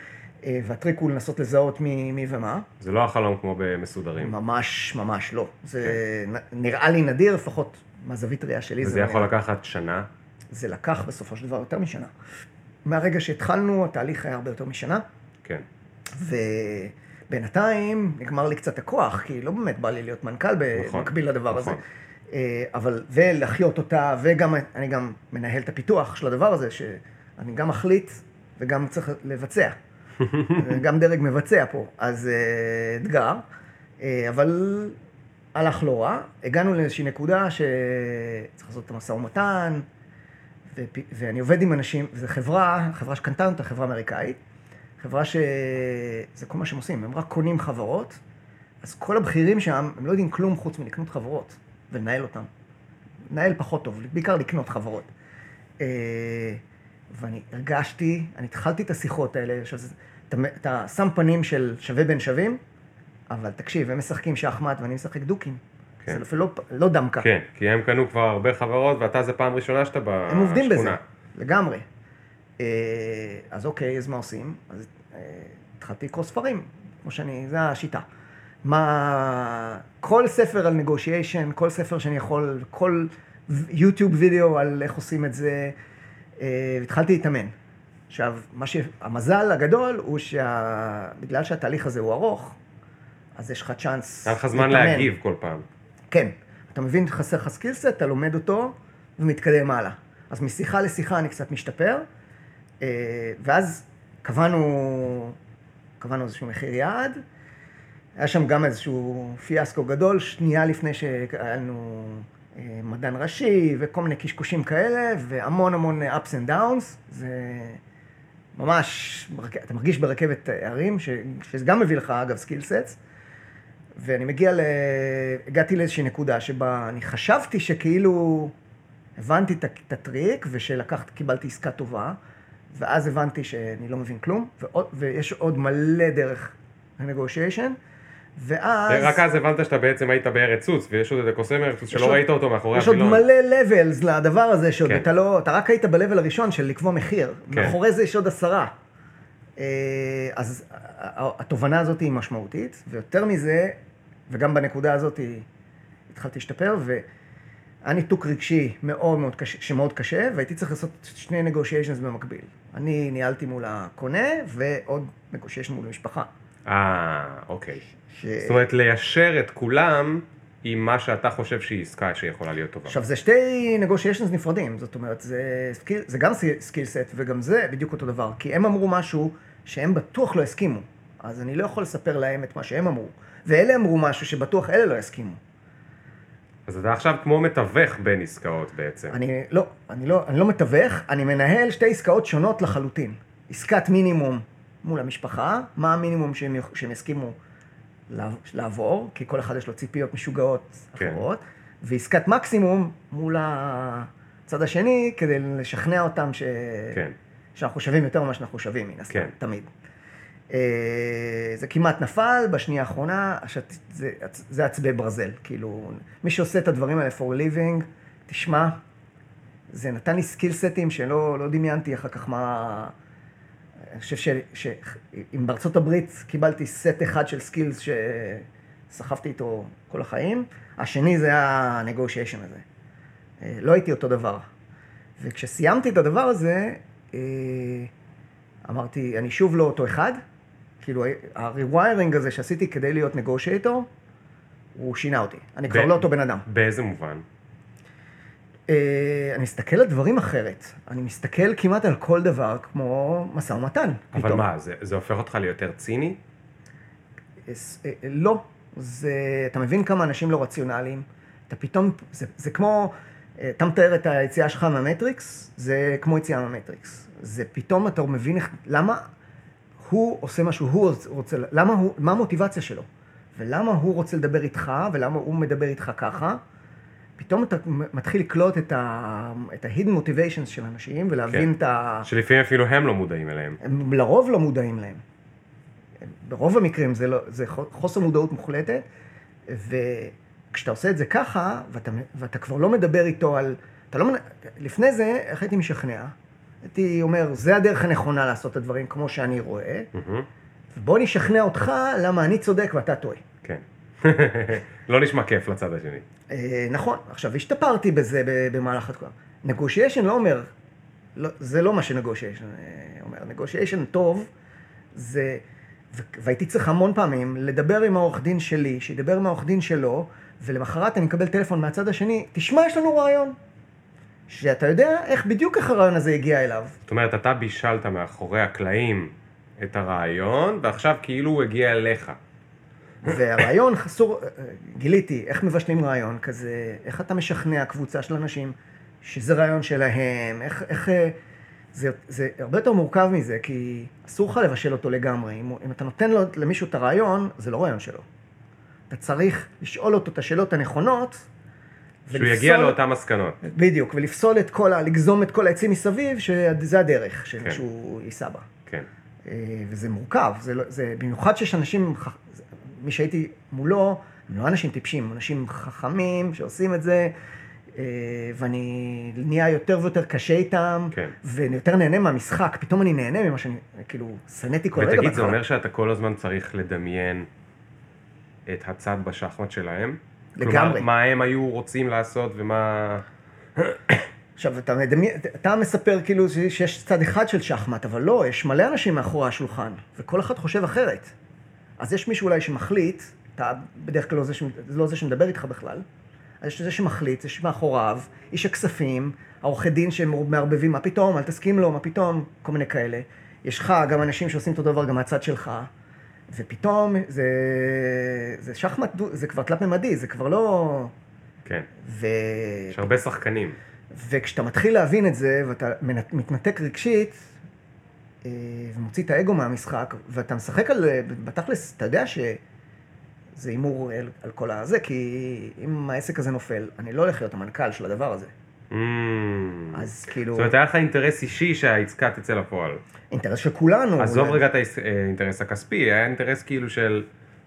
אה, והטריק הוא לנסות לזהות מי, מי ומה. זה לא החלום כמו במסודרים. ממש ממש לא. זה נ- נראה לי נדיר, לפחות מהזווית ראייה שלי. וזה יכול נראה. לקחת שנה. זה לקח בסופו של דבר יותר משנה. מהרגע שהתחלנו, התהליך היה הרבה יותר משנה, כן. ובינתיים נגמר לי קצת הכוח, כי לא באמת בא לי להיות מנכ"ל נכון, במקביל לדבר הזה. נכון. אה, אבל, ולהחיות אותה, וגם אני גם מנהל את הפיתוח של הדבר הזה, שאני גם מחליט וגם צריך לבצע. גם דרג מבצע פה, אז אה, אתגר. אה, אבל הלך לא רע. הגענו לאיזושהי נקודה שצריך לעשות את המשא ומתן, ואני עובד עם אנשים, וזו חברה, חברה שקנתה אותה, חברה אמריקאית, חברה שזה כל מה שהם עושים, הם רק קונים חברות, אז כל הבכירים שם, הם לא יודעים כלום חוץ מלקנות חברות ולנהל אותן. לנהל פחות טוב, בעיקר לקנות חברות. אה, ואני הרגשתי, אני התחלתי את השיחות האלה, עכשיו, זה- אתה, אתה שם פנים של שווה בין שווים, אבל תקשיב, הם משחקים שחמט ואני משחק דוקים. כן. זה אפילו לא, לא דמקה. כן, כי הם קנו כבר הרבה חברות, ואתה זה פעם ראשונה שאתה בשכונה. הם עובדים בזה, לגמרי. אה, אז אוקיי, אז מה עושים? אז אה, התחלתי לקרוא ספרים, כמו שאני, זו השיטה. מה... כל ספר על negotiation, כל ספר שאני יכול, כל יוטיוב וידאו על איך עושים את זה, אה, התחלתי להתאמן. עכשיו, מה ש... המזל הגדול הוא שבגלל שהתהליך הזה הוא ארוך, אז יש לך צ'אנס היה לך זמן להתאמן. להגיב כל פעם. כן. אתה מבין, חסר לך skill set, אתה לומד אותו ומתקדם הלאה. אז משיחה לשיחה אני קצת משתפר, אה, ואז קבענו, קבענו איזשהו מחיר יעד. היה שם גם איזשהו פיאסקו גדול, שנייה לפני שהיה לנו אה, מדען ראשי וכל מיני קשקושים כאלה, והמון המון ups and downs. זה ממש, אתה מרגיש ברכבת הרים, שזה גם מביא לך, אגב, skill sets. ואני מגיע ל... הגעתי לאיזושהי נקודה שבה אני חשבתי שכאילו הבנתי את הטריק ושלקחת, קיבלתי עסקה טובה, ואז הבנתי שאני לא מבין כלום, ועוד, ויש עוד מלא דרך ל-negotiation, ואז... רק אז הבנת שאתה בעצם היית בארץ סוס, ויש עוד איזה קוסם ארץ סוס שלא עוד- ראית אותו מאחורי יש עוד. מלא levels לדבר הזה, שעוד כן. אתה לא, אתה רק היית ב-level הראשון של לקבוע מחיר. כן. מאחורי זה יש עוד עשרה. אה, אז התובנה הזאת היא משמעותית, ויותר מזה, וגם בנקודה הזאת התחלתי להשתפר, והיה ניתוק רגשי מאוד מאוד קשה, שמאוד קשה, והייתי צריך לעשות שני negotiations במקביל. אני ניהלתי מול הקונה, ועוד negotiation מול המשפחה. אה, אוקיי. ש... זאת אומרת, ליישר את כולם עם מה שאתה חושב שהיא עסקה שיכולה להיות טובה. עכשיו, זה שתי negotiations נפרדים, זאת אומרת, זה, skill, זה גם skill set וגם זה בדיוק אותו דבר, כי הם אמרו משהו שהם בטוח לא הסכימו, אז אני לא יכול לספר להם את מה שהם אמרו, ואלה אמרו משהו שבטוח אלה לא יסכימו. אז אתה עכשיו כמו מתווך בין עסקאות בעצם. אני לא, אני לא, אני לא מתווך, אני מנהל שתי עסקאות שונות לחלוטין. עסקת מינימום מול המשפחה, מה המינימום שהם, שהם יסכימו לעב- לעבור, כי כל אחד יש לו ציפיות משוגעות כן. אחרות, ועסקת מקסימום מול הצד השני, כדי לשכנע אותם ש... כן. שאנחנו שווים יותר ממה שאנחנו שווים, מן הסתם, כן. תמיד. אה, זה כמעט נפל, בשנייה האחרונה, השת... זה, זה עצבי ברזל. כאילו, מי שעושה את הדברים האלה for living, תשמע, זה נתן לי skill set ים שלא לא דמיינתי אחר כך מה... אני חושב שאם בארצות הברית קיבלתי סט אחד של skills שסחבתי איתו כל החיים, השני זה היה ה-negotiation הזה. אה, לא הייתי אותו דבר. וכשסיימתי את הדבר הזה, אה, אמרתי, אני שוב לא אותו אחד. כאילו, ה-rewiring הזה שעשיתי כדי להיות נגושייטור, הוא שינה אותי. אני כבר ב- לא אותו בן אדם. באיזה מובן? אה, אני מסתכל על דברים אחרת. אני מסתכל כמעט על כל דבר כמו משא ומתן. אבל פתאום. מה, זה, זה הופך אותך ליותר ציני? אה, אה, לא. זה, אתה מבין כמה אנשים לא רציונליים? אתה פתאום, זה, זה כמו, אתה מתאר את היציאה שלך מהמטריקס, זה כמו יציאה מהמטריקס. זה פתאום אתה מבין איך, למה הוא עושה מה שהוא רוצה, למה הוא, מה המוטיבציה שלו? ולמה הוא רוצה לדבר איתך, ולמה הוא מדבר איתך ככה? פתאום אתה מתחיל לקלוט את ה- את ה-hidden motivations של אנשים, ולהבין כן. את ה... שלפעמים אפילו הם לא מודעים אליהם. הם לרוב לא מודעים להם. ברוב המקרים זה, לא, זה חוסר מודעות מוחלטת, וכשאתה עושה את זה ככה, ואתה, ואתה כבר לא מדבר איתו על... אתה לא, מנ- לפני זה, איך הייתי משכנע? הייתי אומר, זה הדרך הנכונה לעשות את הדברים כמו שאני רואה. ובוא נשכנע אותך למה אני צודק ואתה טועה. כן. לא נשמע כיף לצד השני. אה, נכון, עכשיו השתפרתי בזה במהלך התקופה. נגושיישן לא אומר, לא, זה לא מה שנגושיישן אה, אומר. נגושיישן טוב, זה, והייתי צריך המון פעמים לדבר עם העורך דין שלי, שידבר עם העורך דין שלו, ולמחרת אני מקבל טלפון מהצד השני, תשמע, יש לנו רעיון. שאתה יודע איך, בדיוק איך הרעיון הזה הגיע אליו. זאת אומרת, אתה בישלת מאחורי הקלעים את הרעיון, ועכשיו כאילו הוא הגיע אליך. והרעיון חסור, גיליתי איך מבשלים רעיון כזה, איך אתה משכנע קבוצה של אנשים שזה רעיון שלהם, איך, איך, אה, זה, זה הרבה יותר מורכב מזה, כי אסור לך לבשל אותו לגמרי. אם, אם אתה נותן לו, למישהו את הרעיון, זה לא רעיון שלו. אתה צריך לשאול אותו את השאלות הנכונות, שהוא יגיע לאותן מסקנות. בדיוק, ולפסול את כל ה... לגזום את כל העצים מסביב, שזה הדרך כן. שהוא ייסע בה. כן. אה, וזה מורכב, זה, לא, זה במיוחד שיש אנשים, מי שהייתי מולו, הם לא אנשים טיפשים, אנשים חכמים שעושים את זה, אה, ואני נהיה יותר ויותר קשה איתם, כן. ואני יותר נהנה מהמשחק, פתאום אני נהנה ממה שאני, כאילו, שנאתי כל רגע ותגיד, זה. אומר שאתה כל הזמן צריך לדמיין את הצד בשחמט שלהם? לגמרי. כלומר, מה הם היו רוצים לעשות ומה... עכשיו, אתה, מדמיין, אתה מספר כאילו שיש צד אחד של שחמט, אבל לא, יש מלא אנשים מאחורי השולחן, וכל אחד חושב אחרת. אז יש מישהו אולי שמחליט, אתה בדרך כלל לא זה, ש... לא זה שמדבר איתך בכלל, אז יש זה שמחליט, יש מאחוריו, איש הכספים, העורכי דין שמערבבים, מה פתאום, אל תסכים לו, מה פתאום, כל מיני כאלה. יש לך גם אנשים שעושים אותו דבר גם מהצד שלך, ופתאום זה, זה שחמט, זה כבר תלת-ממדי, זה כבר לא... כן. ו... יש הרבה שחקנים. וכשאתה מתחיל להבין את זה, ואתה מתנתק רגשית, אה, ומוציא את האגו מהמשחק, ואתה משחק על, בתכלס, אתה יודע שזה הימור על כל הזה, כי אם העסק הזה נופל, אני לא הולך להיות המנכ"ל של הדבר הזה. אז כאילו, זאת אומרת, היה לך אינטרס אישי שהעסקה תצא לפועל. אינטרס של כולנו. עזוב. רגע את האינטרס הכספי, היה אינטרס כאילו של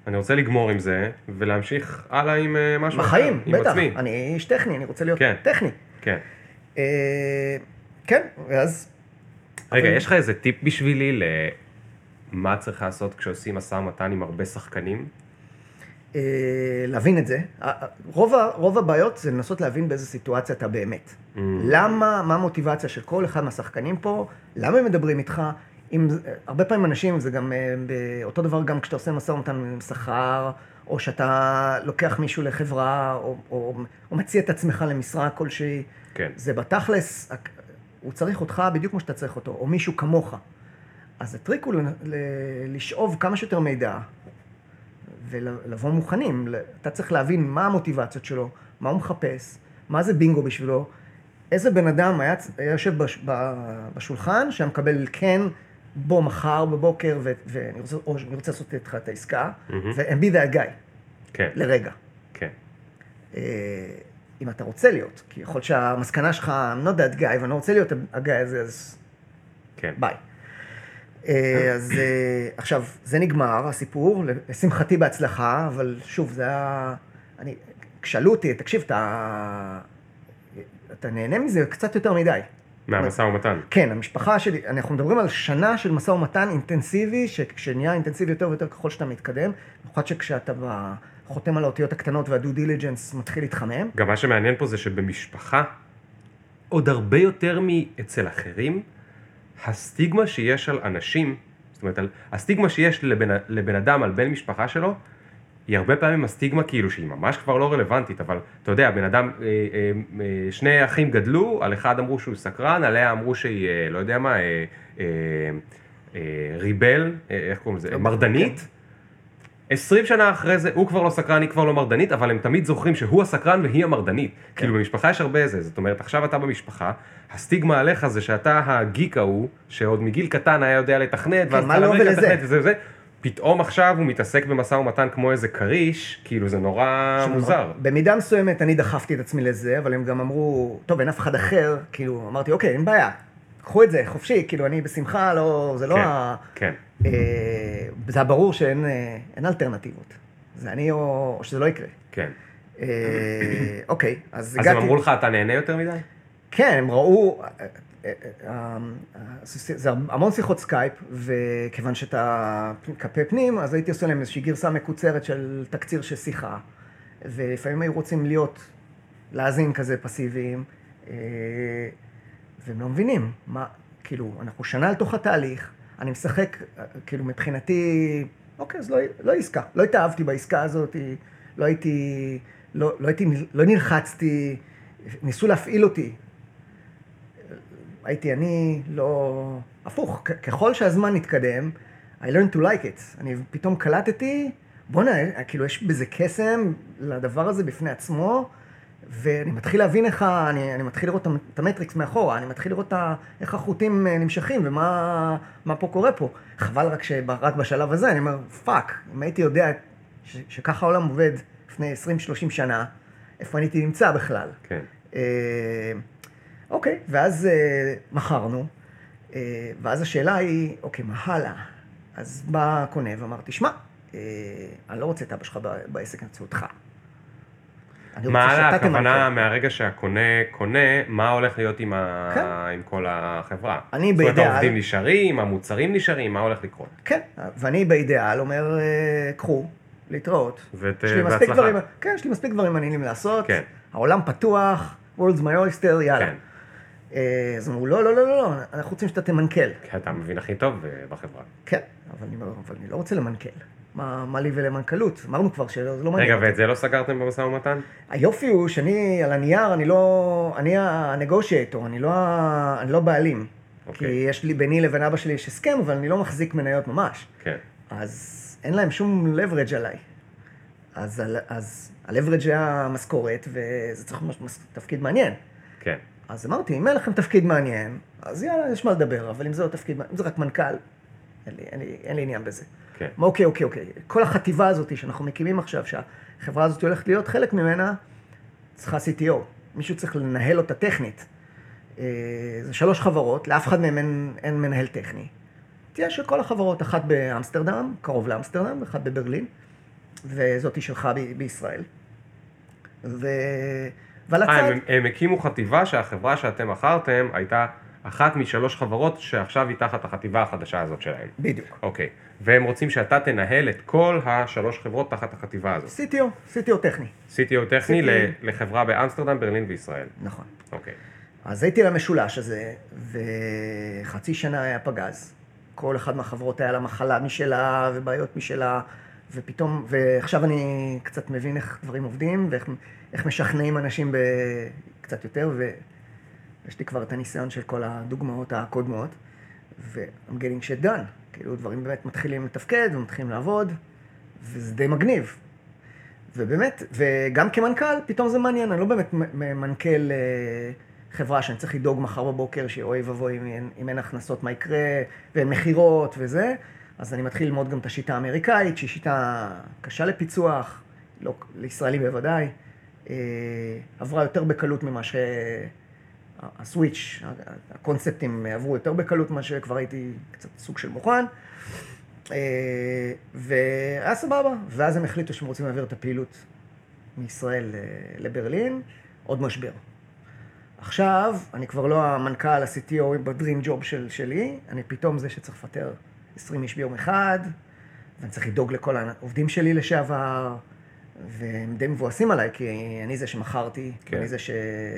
אני רוצה לגמור עם זה, ולהמשיך הלאה עם אה, משהו בחיים, אחר, עם בטח. אני איש טכני, אני רוצה להיות כן. טכני. כן. אה, כן, ואז... רגע, אבל- יש לך איזה טיפ בשבילי למה צריך לעשות כשעושים משא ומתן עם הרבה שחקנים? אה, להבין את זה. ה- ה- רוב, ה- רוב הבעיות זה לנסות להבין באיזה סיטואציה אתה באמת. Mm. למה, מה המוטיבציה של כל אחד מהשחקנים פה, למה הם מדברים איתך. אם, הרבה פעמים אנשים, זה גם אה, אותו דבר גם כשאתה עושה משא ומתן עם שכר, או שאתה לוקח מישהו לחברה, או, או, או מציע את עצמך למשרה כלשהי. כן. זה בתכלס, הוא צריך אותך בדיוק כמו שאתה צריך אותו, או מישהו כמוך. אז הטריק הוא ל- ל- לשאוב כמה שיותר מידע, ולבוא מוכנים. אתה צריך להבין מה המוטיבציות שלו, מה הוא מחפש, מה זה בינגו בשבילו, איזה בן אדם היה, היה יושב בש, בשולחן, שהיה מקבל כן, בוא מחר בבוקר, ו, ואני רוצה, או אני רוצה לעשות איתך את העסקה, ו-and be that guy, כן, לרגע. כן. אה, אם אתה רוצה להיות, כי יכול להיות שהמסקנה שלך, I'm not that guy, ואני לא רוצה להיות הגיא הזה, אז כן. ביי. אה, אז אה, עכשיו, זה נגמר, הסיפור, לשמחתי בהצלחה, אבל שוב, זה היה... אני... כשאלו אותי, תקשיב, אתה... אתה נהנה מזה קצת יותר מדי. מהמשא ומתן. כן, המשפחה שלי, אנחנו מדברים על שנה של משא ומתן אינטנסיבי, שכשנהיה אינטנסיבי יותר ויותר ככל שאתה מתקדם, במיוחד שכשאתה חותם על האותיות הקטנות והדו דיליג'נס מתחיל להתחמם. גם מה שמעניין פה זה שבמשפחה, עוד הרבה יותר מאצל אחרים, הסטיגמה שיש על אנשים, זאת אומרת, על, הסטיגמה שיש לבן, לבן אדם על בן משפחה שלו, היא הרבה פעמים הסטיגמה כאילו שהיא ממש כבר לא רלוונטית, אבל אתה יודע, בן אדם, אה, אה, אה, שני אחים גדלו, על אחד אמרו שהוא סקרן, עליה אמרו שהיא, לא יודע מה, ריבל, איך קוראים לזה, מרדנית. 20 שנה אחרי זה, הוא כבר לא סקרן, היא כבר לא מרדנית, אבל הם תמיד זוכרים שהוא הסקרן והיא המרדנית. כאילו במשפחה יש הרבה זה, זאת אומרת, עכשיו אתה במשפחה, הסטיגמה עליך זה שאתה הגיק ההוא, שעוד מגיל קטן היה יודע לתכנת, ואז מה אתה למד ולזה? לתכנת וזה וזה, פתאום עכשיו הוא מתעסק במשא ומתן כמו איזה כריש, כאילו זה נורא מוזר. במידה מסוימת אני דחפתי את עצמי לזה, אבל הם גם אמרו, טוב, אין אף אחד אחר, כאילו, אמרתי, אוקיי, אין בעיה, קחו את זה, חופשי, כאילו, אני בשמחה, לא, זה לא כן, ה... כן, אה, זה היה ברור שאין אה, אין אלטרנטיבות. זה אני או, או שזה לא יקרה. כן. אה, אוקיי, אז אז הגעתי... הם אמרו לך, אתה נהנה יותר מדי? כן, הם ראו, אה, אה, אה, זה המון שיחות סקייפ, וכיוון שאתה כפה פנים, אז הייתי עושה להם איזושהי גרסה מקוצרת של תקציר של שיחה, ולפעמים היו רוצים להיות, להאזין כזה פסיביים, והם לא מבינים, מה, כאילו, אנחנו שנה לתוך התהליך, אני משחק, כאילו, מבחינתי, אוקיי, אז לא, לא עסקה, לא התאהבתי בעסקה הזאת, לא הייתי, לא, לא הייתי, לא נלחצתי, ניסו להפעיל אותי, הייתי אני לא... הפוך, ככל שהזמן התקדם, I learned to like it. אני פתאום קלטתי, בואנה, כאילו יש בזה קסם לדבר הזה בפני עצמו, ואני מתחיל להבין איך, אני, אני מתחיל לראות את המ- את המטריקס מאחורה, אני מתחיל לראות איך החוטים אה, נמשכים ומה מה פה קורה פה. חבל רק שרק בשלב הזה, אני אומר, fuck, אם הייתי יודע ש, שככה העולם עובד לפני 20-30 שנה, איפה אני הייתי נמצא בכלל. כן. אה, אוקיי, ואז אה, מכרנו, אה, ואז השאלה היא, אוקיי, מה הלאה? אז בא הקונה ואמר, תשמע, אה, אני לא רוצה את אבא שלך בעסק, אני רוצה אותך. מה הכוונה. מהרגע שהקונה קונה, מה הולך להיות עם, ה... כן. עם כל החברה? אני זאת אומרת, העובדים נשארים, המוצרים נשארים, מה הולך לקרות? כן, ואני באידאל אומר, אה, קחו, להתראות. ות- יש לי מספיק בהצלחה. דברים, כן, יש לי מספיק דברים מעניינים לעשות. כן. העולם פתוח, world's my oyster, יאללה. כן. אה, אז אמרו, לא, לא, לא, לא, לא, אנחנו רוצים שאתה תמנכ"ל. כי אתה מבין הכי טוב אה, בחברה. כן, אבל אני, אבל אני לא רוצה למנכ"ל. מה, מה לי ולמנכ"לות? אמרנו כבר שזה לא מעניין. רגע, ואת זה לא סגרתם במשא ומתן? היופי הוא שאני, על הנייר, אני לא... אני הנגושייטור, אני לא, אני לא בעלים. אוקיי. כי יש לי, ביני לבין אבא שלי יש הסכם, אבל אני לא מחזיק מניות ממש. כן. אז אין להם שום leverage עליי. אז, אז ה-leverage היה משכורת, וזה צריך להיות תפקיד מעניין. כן. אז אמרתי, אם אין לכם תפקיד מעניין, אז יאללה, יש מה לדבר, אבל אם זה לא תפקיד, מעניין, אם זה רק מנכ"ל, אין לי, אין לי, אין לי עניין בזה. כן. אוקיי, אוקיי, אוקיי. כל החטיבה הזאת שאנחנו מקימים עכשיו, שהחברה הזאת הולכת להיות חלק ממנה, צריכה CTO. מישהו צריך לנהל אותה טכנית. אה, זה שלוש חברות, לאף אחד מהן אין, אין מנהל טכני. תהיה של כל החברות, אחת באמסטרדם, קרוב לאמסטרדם, ואחת בברלין. וזאתי שלך ב- בישראל. ו... ועל אה, הצד... הם, הם הקימו חטיבה שהחברה שאתם מכרתם הייתה אחת משלוש חברות שעכשיו היא תחת החטיבה החדשה הזאת שלהם. בדיוק. אוקיי. והם רוצים שאתה תנהל את כל השלוש חברות תחת החטיבה הזאת. CTO, CTO טכני. CTO טכני CTO. לחברה באמסטרדם, ברלין וישראל. נכון. אוקיי. אז הייתי למשולש הזה, וחצי שנה היה פגז. כל אחד מהחברות היה לה מחלה משלה, ובעיות משלה, ופתאום, ועכשיו אני קצת מבין איך דברים עובדים, ואיך איך משכנעים אנשים קצת יותר, ויש לי כבר את הניסיון של כל הדוגמאות הקודמות, ו-I'm getting shit done. כאילו, דברים באמת מתחילים לתפקד ומתחילים לעבוד, וזה די מגניב. ובאמת, וגם כמנכ"ל, פתאום זה מעניין, אני לא באמת מנכ"ל אה, חברה שאני צריך לדאוג מחר בבוקר שאוי ואבוי אם אם אין הכנסות מה יקרה, ואין מכירות וזה, אז אני מתחיל ללמוד גם את השיטה האמריקאית, שהיא שיטה קשה לפיצוח, לא, לישראלי בוודאי, אה, עברה יותר בקלות ממה ש... הסוויץ', הקונספטים עברו יותר בקלות ממה שכבר הייתי קצת סוג של מוכן. אה, והיה סבבה, ואז הם החליטו שהם רוצים להעביר את הפעילות מישראל אה, לברלין, עוד משבר. עכשיו, אני כבר לא המנכ"ל, ה-CTO בדרים ג'וב של, שלי, אני פתאום זה שצריך לפטר 20 איש ביום אחד, ואני צריך לדאוג לכל העובדים שלי לשעבר, והם די מבואסים עליי, כי אני זה שמכרתי, כן. אני זה ש...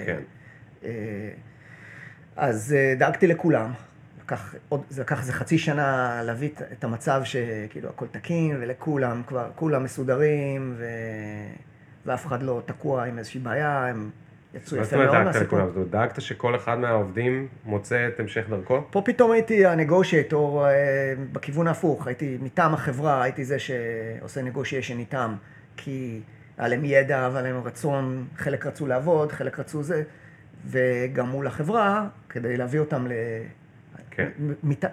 כן. אה, אז אה, דאגתי לכולם. לקח, עוד, זה לקח איזה חצי שנה להביא את- המצב שכאילו הכל תקין, ולכולם כבר, כולם מסודרים, ו... ואף אחד לא תקוע עם איזושהי בעיה, הם יצאו יפה מאוד דאגת מהסיפור. זאת אומרת, דאגת שכל אחד מהעובדים מוצא את המשך דרכו? פה פתאום הייתי הנגושייטור אה, בכיוון ההפוך, הייתי מטעם החברה, הייתי זה שעושה נגושיישן איתם, כי היה להם ידע והיה להם רצון, חלק רצו לעבוד, חלק רצו זה, וגם מול החברה, כדי להביא אותם ל... כן. מת...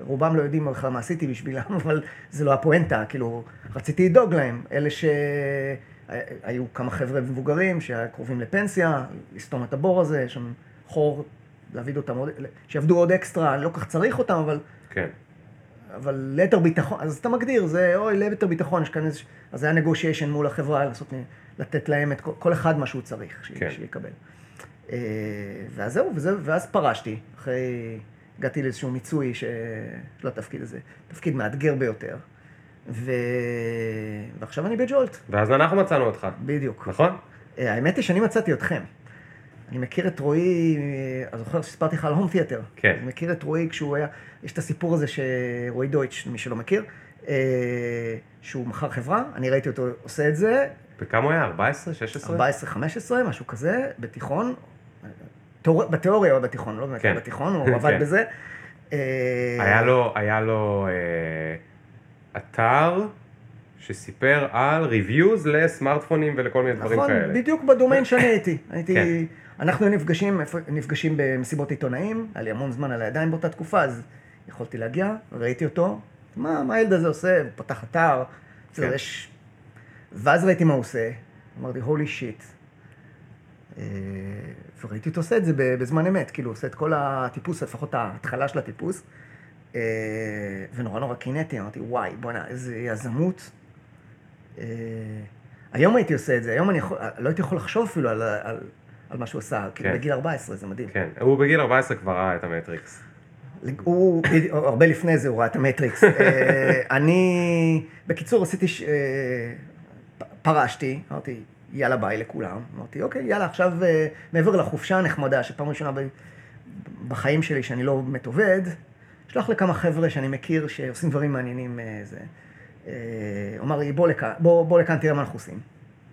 רובם לא יודעים בכלל מה עשיתי בשבילם, אבל זה לא הפואנטה, כאילו, רציתי לדאוג להם. אלה שהיו כמה חבר'ה מבוגרים שהיו קרובים לפנסיה, לסתום את הבור הזה, יש שם חור, להעביד אותם עוד, שיעבדו עוד אקסטרה, אני לא כל כך צריך אותם, אבל, כן. אבל ליתר ביטחון, אז אתה מגדיר, זה אוי, ליתר ביטחון, יש כאן איזה, אז היה נגושיישן מול החברה, לעשות, לתת להם את כל, כל אחד מה שהוא צריך, כן. שיקבל. אה, ואז זהו, וזה, ואז פרשתי, אחרי, הגעתי לאיזשהו מיצוי. של התפקיד הזה, תפקיד מאתגר ביותר, ו... ועכשיו אני בג'ולט, ואז אנחנו מצאנו אותך, בדיוק. נכון? אה, האמת היא שאני מצאתי אתכם. אני מכיר את רועי, אה, אני זוכר שסיפרתי לך על הום תיאטר. כן. אני מכיר את רועי כשהוא היה, יש את הסיפור הזה שרועי דויטש, מי שלא מכיר, אה, שהוא מכר חברה, אני ראיתי אותו עושה את זה, וכמה הוא היה? 14? 16? 14-15, משהו כזה, בתיכון. תיאור- בתיאוריה הוא היה בתיכון, לא באמת כן. בתיכון, הוא עבד כן. בזה. אה, היה לו, היה לו אה, אתר שסיפר על ריוויוז לסמארטפונים ולכל מיני דברים נכון, כאלה. בדיוק בדומיין שאני הייתי. הייתי... כן. אנחנו נפגשים, נפגשים במסיבות עיתונאים, היה לי המון זמן על הידיים באותה תקופה, אז יכולתי להגיע, ראיתי אותו, מה, מה הילד הזה עושה? הוא פתח אתר, כן. יש... ואז ראיתי מה הוא עושה, אמרתי, הולי שיט. וראיתי אותו עושה את זה בזמן אמת, כאילו, עושה את כל הטיפוס, לפחות ההתחלה של הטיפוס, אה, ונורא נורא קינאתי, אמרתי, וואי, בואנה, איזה יזמות. אה, היום הייתי עושה את זה, היום אני יכול, לא הייתי יכול לחשוב אפילו על, על, על מה שהוא עשה, כאילו כן. בגיל 14, זה מדהים. כן, הוא בגיל 14 כבר ראה את המטריקס. הוא, הרבה לפני זה הוא ראה את המטריקס. אה, אני, בקיצור, עשיתי, פרשתי, אמרתי, יאללה ביי לכולם. אמרתי, אוקיי, יאללה, עכשיו אה, מעבר לחופשה הנחמדה, שפעם ראשונה בחיים שלי שאני לא באמת עובד, שלח לכמה חבר'ה שאני מכיר שעושים דברים מעניינים. אה, זה. אה, הוא אמר לי, בוא לכאן, בוא, בוא לכאן, תראה מה אנחנו עושים.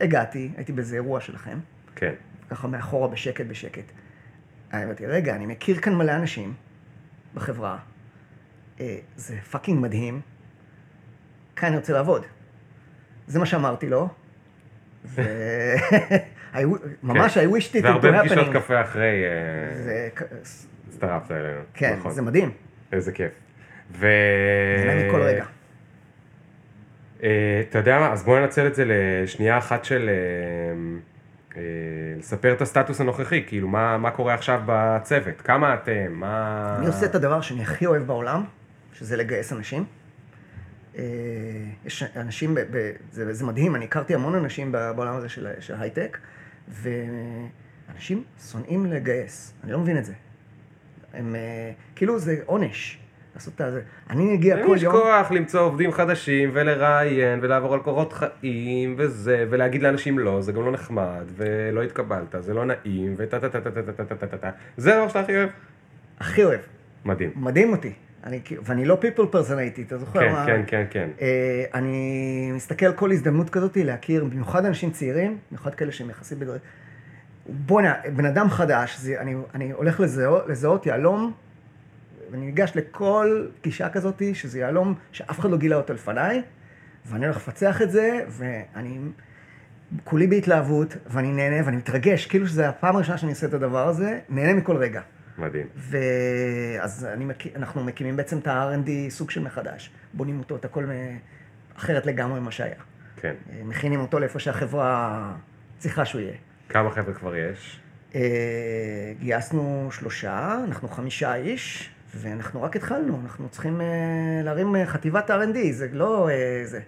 הגעתי, הייתי באיזה אירוע שלכם, כן. ככה מאחורה בשקט בשקט. אני אמרתי, רגע, אני מכיר כאן מלא אנשים בחברה, אה, זה fucking מדהים, כאן אני רוצה לעבוד. זה מה שאמרתי לו, ממש I wished it והרבה פגישות. קפה אחרי אה. הצטרפת אלינו. כן, נכון. זה מדהים. איזה כיף. ו... נהנה מכל רגע. אה, אתה יודע מה, אז בוא ננצל את זה לשנייה אחת של... אה, לספר את הסטטוס הנוכחי, כאילו מה, מה קורה עכשיו בצוות, כמה אתם, מה... אני עושה את הדבר שאני הכי אוהב בעולם, שזה לגייס אנשים. אה, יש אנשים, ב, זה, זה מדהים, אני הכרתי המון אנשים בעולם הזה של, של הייטק, ואנשים שונאים לגייס, אני לא מבין את זה. הם, אה, כאילו זה עונש, לעשות את זה. אני מגיע כל יש יום... כוח למצוא עובדים חדשים ולראיין ולעבור על קורות חיים וזה, ולהגיד לאנשים לא, זה גם לא נחמד, ולא התקבלת, זה לא נעים, וטה טה טה טה טה טה טה טה טה טה. זה הדבר שאתה הכי אוהב. הכי אוהב, מדהים. מדהים אותי. אני, כאילו- ואני לא people personality, אתה זוכר כן, מה... כן, כן, כן. אה, אני מסתכל על כל הזדמנות כזאת להכיר, במיוחד אנשים צעירים, במיוחד כאלה שהם יחסית בדברים. בואנה, בן אדם חדש, זה, אני, אני הולך לזהות, לזהות יהלום, ואני ניגש לכל גישה כזאת, שזה יהלום שאף אחד לא גילה אותו לפניי, ואני הולך לפצח את זה, ואני כולי בהתלהבות, ואני נהנה, ואני מתרגש, כאילו שזו הפעם הראשונה שאני עושה את הדבר הזה, נהנה מכל רגע. מדהים. ואז אני מק... אנחנו מקימים בעצם את ה-R&D סוג של מחדש. בונים אותו, את הכל אחרת לגמרי ממה שהיה. כן. אה, מכינים אותו לאיפה שהחברה צריכה שהוא יהיה. כמה חבר'ה כבר יש? אה, גייסנו שלושה, אנחנו חמישה איש, ואנחנו רק התחלנו, אנחנו צריכים אה, להרים אה, חטיבת R&D, זה לא אה, זה,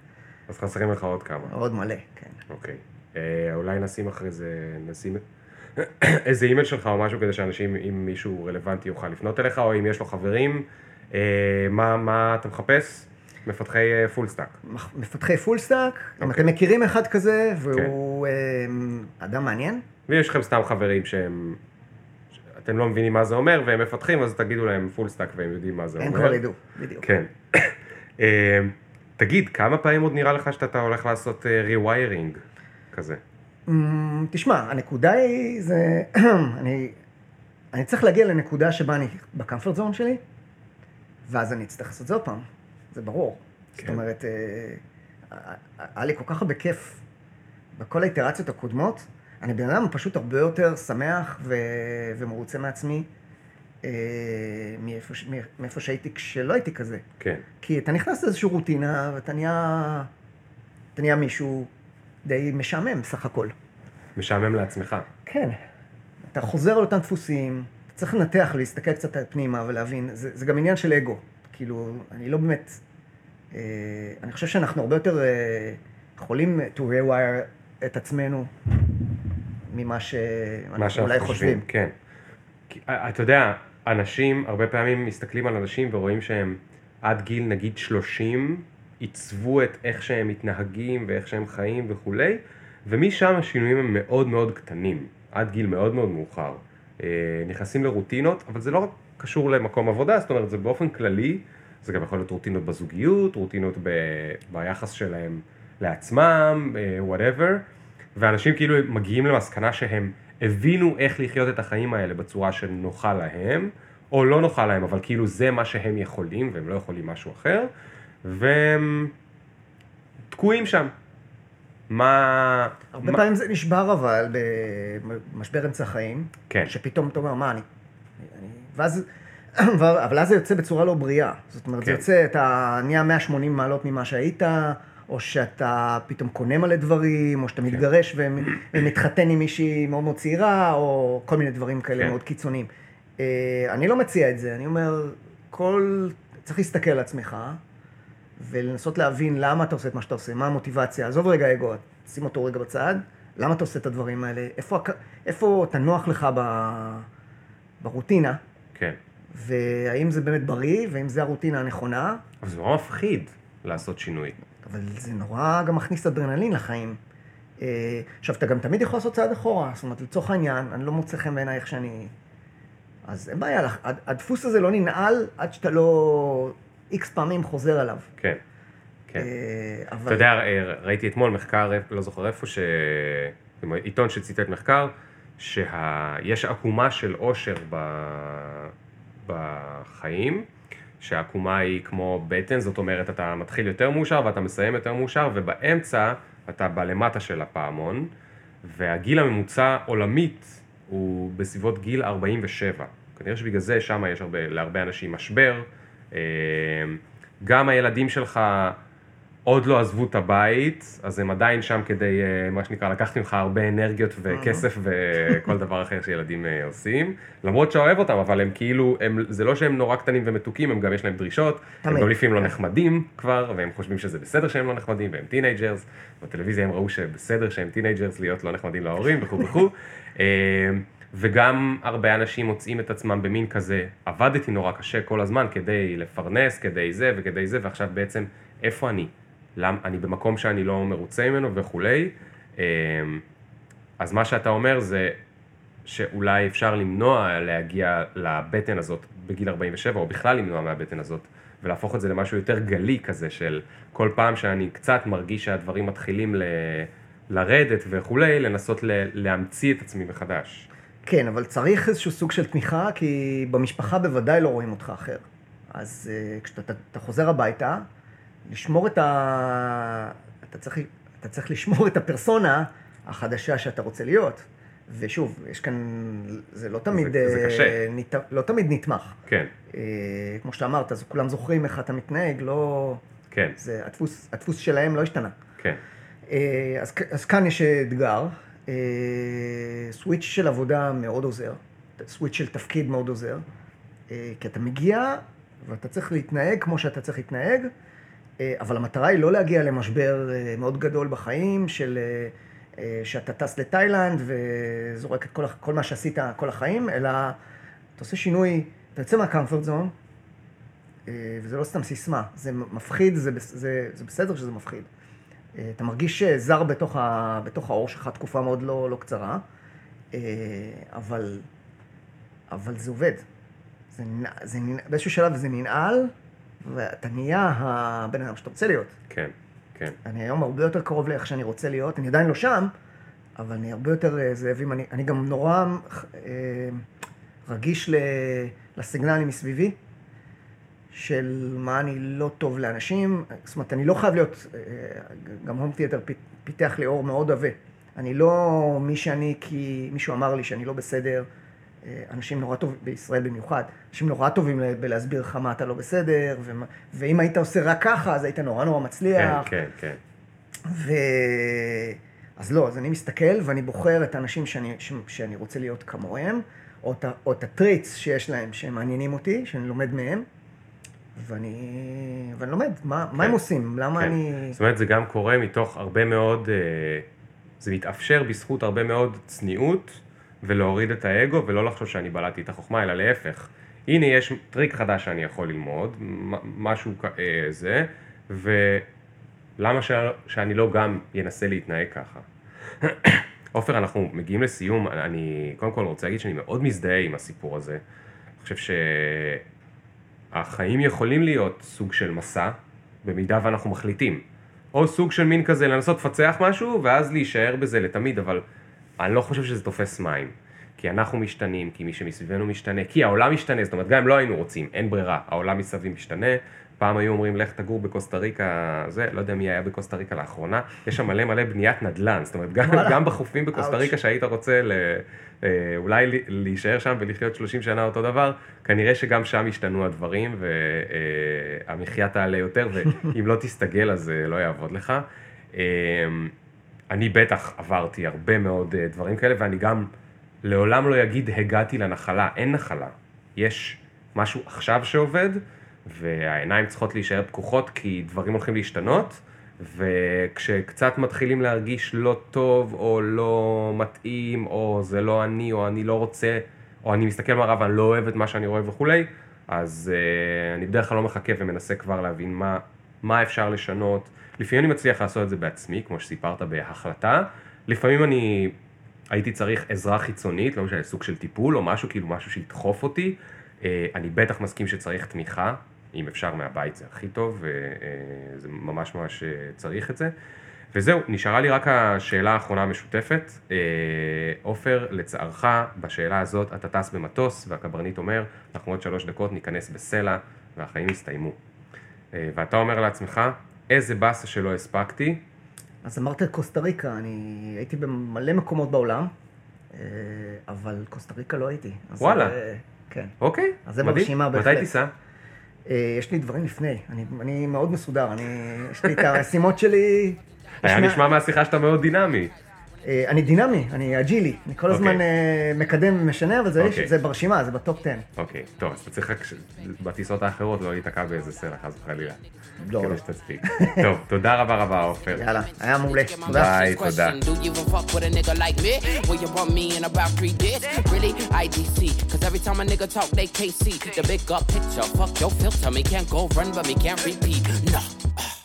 אז חסרים לך עוד כמה. עוד מלא, כן. אוקיי. אה, אולי נשים אחרי זה, נשים איזה אימייל שלך או משהו כדי שאנשים, אם מישהו רלוונטי יוכל לפנות אליך, או אם יש לו חברים, אה, מה, מה אתה מחפש? מפתחי full stack. מח- מפתחי full stack, אם אוקיי. אתם מכירים אחד כזה, והוא אה, אדם מעניין, ויש לכם סתם חברים שהם, אתם לא מבינים מה זה אומר, והם מפתחים, אז תגידו להם full stack והם יודעים מה זה הם אומר. כבר ידעו, בדיוק. כן. אה, תגיד, כמה פעמים עוד נראה לך שאתה הולך לעשות ריוויירינג כזה? אמ, תשמע, הנקודה היא, זה, אני, אני צריך להגיע לנקודה שבה אני בקמפורט זון שלי, ואז אני אצטרך לעשות את זה עוד פעם, זה ברור. כן. זאת אומרת, אה, היה לי כל כך הרבה כיף בכל האיטרציות הקודמות, אני בן אדם פשוט הרבה יותר שמח ו... ומרוצה מעצמי אה, מאיפה, ש- מאיפה שהייתי כשלא הייתי כזה. כן. כי אתה נכנס לאיזושהי רוטינה, ואתה נהיה, אתה נהיה מישהו די משעמם סך הכל. משעמם לעצמך. כן. אתה חוזר על אותם דפוסים, אתה צריך לנתח, להסתכל קצת פנימה ולהבין, זה, זה גם עניין של אגו. כאילו, אני לא באמת... אה, אני חושב שאנחנו הרבה יותר אה, יכולים to rewire את עצמנו ממה מה שאנחנו שאנחנו אולי חושבים, חושבים. כן. כי, אה, אתה יודע, אנשים הרבה פעמים מסתכלים על אנשים ורואים שהם עד גיל נגיד 30 עיצבו את איך שהם מתנהגים ואיך שהם חיים וכולי, ומשם השינויים הם מאוד מאוד קטנים, עד גיל מאוד מאוד מאוחר. אה, נכנסים לרוטינות, אבל זה לא רק קשור למקום עבודה, זאת אומרת זה באופן כללי, זה גם יכול להיות רוטינות בזוגיות, רוטינות ב, ביחס שלהם לעצמם, וואטאבר, ואנשים כאילו מגיעים למסקנה שהם הבינו איך לחיות את החיים האלה בצורה שנוחה להם, או לא נוחה להם, אבל כאילו זה מה שהם יכולים, והם לא יכולים משהו אחר, והם תקועים שם. מה... הרבה מה- פעמים זה נשבר אבל במשבר אמצע חיים, כן. שפתאום אתה אומר, מה אני... אני... ואז... אבל אז זה יוצא בצורה לא בריאה. זאת אומרת, זה כן. יוצא, אתה נהיה 180 מעלות ממה שהיית, או שאתה פתאום קונה מלא דברים, או שאתה מתגרש ומ- ומתחתן עם מישהי מאוד מאוד צעירה, או כל מיני דברים כאלה כן. מאוד קיצוניים. אה, אני לא מציע את זה, אני אומר, כל... צריך להסתכל על עצמך, ולנסות להבין למה אתה עושה את מה שאתה עושה, מה המוטיבציה, עזוב רגע אגו, שים אותו רגע בצד, למה אתה עושה את הדברים האלה, איפה, איפה אתה נוח לך ב, ברוטינה, כן. והאם זה באמת בריא, והאם זה הרוטינה הנכונה, אבל זה נורא מפחיד לעשות שינוי. אבל זה נורא גם מכניס אדרנלין לחיים. אה, עכשיו, אתה גם תמיד יכול לעשות צעד אחורה, זאת אומרת, לצורך העניין, אני לא מוצא חן בעיניי איך שאני... אז אין בעיה, הדפוס הזה לא ננעל עד שאתה לא איקס פעמים חוזר עליו. כן. כן. אה, אבל... אתה יודע, אה, ראיתי אתמול מחקר, לא זוכר איפה, ש... עיתון שציטט מחקר, שיש עקומה של עושר ב... בחיים, שהעקומה היא כמו בטן, זאת אומרת, אתה מתחיל יותר מאושר ואתה מסיים יותר מאושר, ובאמצע אתה בלמטה של הפעמון, והגיל הממוצע עולמית הוא בסביבות גיל 47. כנראה שבגלל זה שם יש הרבה, להרבה אנשים משבר. אה, גם הילדים שלך עוד לא עזבו את הבית, אז הם עדיין שם כדי, אה, מה שנקרא, לקחת ממך הרבה אנרגיות וכסף וכל דבר אחר שילדים אה, עושים. למרות שאוהב אותם, אבל הם כאילו, הם, זה לא שהם נורא קטנים ומתוקים, הם גם יש להם דרישות. הם. גם לפעמים לא נחמדים כבר, והם חושבים שזה בסדר שהם לא נחמדים, והם teenagers. בטלוויזיה הם ראו שבסדר שהם teenagers להיות לא נחמדים להורים וכו' וכו'. וגם הרבה אנשים מוצאים את עצמם במין כזה, עבדתי נורא קשה כל הזמן כדי לפרנס, כדי זה וכדי זה, ועכשיו בעצם, איפה אני? למ, אני במקום שאני לא מרוצה ממנו וכולי. אה, אז מה שאתה אומר זה שאולי אפשר למנוע להגיע לבטן הזאת בגיל 47, או בכלל למנוע מהבטן הזאת, ולהפוך את זה למשהו יותר גלי כזה, של כל פעם שאני קצת מרגיש שהדברים מתחילים ל... לרדת וכולי, לנסות ל... להמציא את עצמי מחדש. כן, אבל צריך איזשהו סוג של תמיכה, כי במשפחה בוודאי לא רואים אותך אחר. אז uh, כשאתה אתה, אתה חוזר הביתה, לשמור את ה... אתה צריך, אתה צריך לשמור את הפרסונה החדשה שאתה רוצה להיות. ושוב, יש כאן, זה לא תמיד, זה- זה אה, קשה. נת, לא תמיד נתמך. כן, אה, כמו שאתה אמרת, אז כולם זוכרים איך אתה מתנהג, לא... כן, זה, הדפוס, הדפוס שלהם לא השתנה. כן, אה, אז, אז כאן יש אתגר. אה, סוויץ' של עבודה מאוד עוזר, סוויץ' של תפקיד מאוד עוזר, אה, כי אתה מגיע ואתה צריך להתנהג כמו שאתה צריך להתנהג, אה, אבל המטרה היא לא להגיע למשבר מאוד גדול בחיים, של שאתה טס לתאילנד וזורק את כל, כל מה שעשית כל החיים, אלא אתה עושה שינוי, אתה יוצא מהקמפורט זון, וזה לא סתם סיסמה, זה מפחיד, זה, זה, זה בסדר שזה מפחיד. אה, אתה מרגיש אה, זר בתוך, ה, בתוך האור שלך תקופה מאוד לא, לא קצרה, אה, אבל, אבל זה עובד. זה, זה, באיזשהו שלב זה ננעל, ואתה נהיה הבן אדם שאתה רוצה להיות. כן, כן, אני היום הרבה יותר קרוב לאיך שאני רוצה להיות, אני עדיין לא שם, אבל אני הרבה יותר זאב אם אני, אני גם נורא אה, רגיש לסיגנלים מסביבי, של מה אני לא טוב לאנשים, זאת אומרת, אני לא חייב להיות, אה, גם הום תיאטר פיתח לי אור מאוד עבה. אני לא מי שאני כי מישהו אמר לי שאני לא בסדר. אה, אנשים נורא טובים, בישראל במיוחד, אנשים נורא טובים בלהסביר לך מה אתה לא בסדר, ומה, ואם היית עושה רק ככה, אז היית נורא נורא כן, מצליח. כן, כן, ו... אז לא, אז אני מסתכל ואני בוחר את האנשים שאני, ש... שאני רוצה להיות כמוהם, או את. או את הטריטס שיש להם שהם מעניינים אותי, שאני לומד מהם, ואני, ואני לומד, מה, מה הם עושים, למה כן. אני... זאת אומרת, זה גם קורה מתוך הרבה מאוד, אה, זה מתאפשר בזכות הרבה מאוד צניעות, ולהוריד את האגו, ולא לחשוב שאני בלעתי את החוכמה, אלא להפך. הנה, יש טריק חדש שאני יכול ללמוד, משהו אה, זה, ולמה ש... שאני לא גם אנסה להתנהג ככה? עופר, אנחנו מגיעים לסיום, אני קודם כל רוצה להגיד שאני מאוד מזדהה עם הסיפור הזה. אני חושב שהחיים יכולים להיות סוג של מסע, במידה ואנחנו מחליטים. או סוג של מין כזה לנסות לפצח משהו, ואז להישאר בזה לתמיד, אבל אני לא חושב שזה תופס מים. כי אנחנו משתנים, כי מי שמסביבנו משתנה, כי העולם משתנה, זאת אומרת, גם אם לא היינו רוצים, אין ברירה, העולם מסביב משתנה. פעם היו אומרים, לך תגור בקוסטה ריקה, זה, לא יודע מי היה בקוסטה ריקה לאחרונה, יש שם מלא מלא בניית נדל"ן, זאת אומרת, גם. גם בחופים בקוסטה. ריקה שהיית רוצה ל, אה, אולי להישאר שם ולחיות 30 שנה אותו דבר, כנראה שגם שם השתנו הדברים, והמחיה תעלה יותר, ואם לא תסתגל אז אה, לא יעבוד לך. אה, אני בטח עברתי הרבה מאוד אה, דברים כאלה, ואני גם לעולם לא אגיד הגעתי לנחלה, אין נחלה. יש משהו עכשיו שעובד, והעיניים צריכות להישאר פקוחות כי דברים הולכים להשתנות, וכשקצת מתחילים להרגיש לא טוב, או לא מתאים, או זה לא אני, או אני לא רוצה, או אני מסתכל במערב ואני לא אוהב את מה שאני רואה וכולי, אז uh, אני בדרך כלל לא מחכה ומנסה כבר להבין מה, מה אפשר לשנות. לפעמים אני מצליח לעשות את זה בעצמי, כמו שסיפרת בהחלטה. לפעמים אני הייתי צריך עזרה חיצונית, לא משנה, סוג של טיפול או משהו, כאילו משהו שידחוף אותי. אה, אני בטח מסכים שצריך תמיכה, אם אפשר מהבית זה הכי טוב, וזה ממש ממש אה, צריך את זה. וזהו, נשארה לי רק השאלה האחרונה המשותפת. אה, עופר, לצערך, בשאלה הזאת אתה טס במטוס, והקברניט אומר, אנחנו עוד שלוש דקות ניכנס בסלע, והחיים יסתיימו. אה, ואתה אומר לעצמך, איזה באסה שלא הספקתי, אז אמרת קוסטה ריקה, אני הייתי במלא מקומות בעולם, אה, אבל קוסטה ריקה לא הייתי. וואלה. זה- כן. אוקיי, אז זה מדהים. ברשימה מתי בהחלט. תיסע? אה, יש לי דברים לפני, אני, אני מאוד מסודר, אני, יש לי את המשימות שלי. היה נשמע מהשיחה שאתה מאוד דינמי. אה, אני דינמי, אני אג'ילי, אני כל הזמן אוקיי. אה, מקדם ומשנה, אבל זה, אוקיי. ברשימה, זה ב top 10. אוקיי, טוב, אז אתה צריך רק בטיסות האחרות לא להיתקע באיזה סלע, חס וחלילה. לא, כדי לא. שתספיק. טוב, תודה רבה רבה, עופר. יאללה, היה מעולה, my תודה. The big up picture. Fuck your filter. Me can't go run, but me can't repeat. Nah.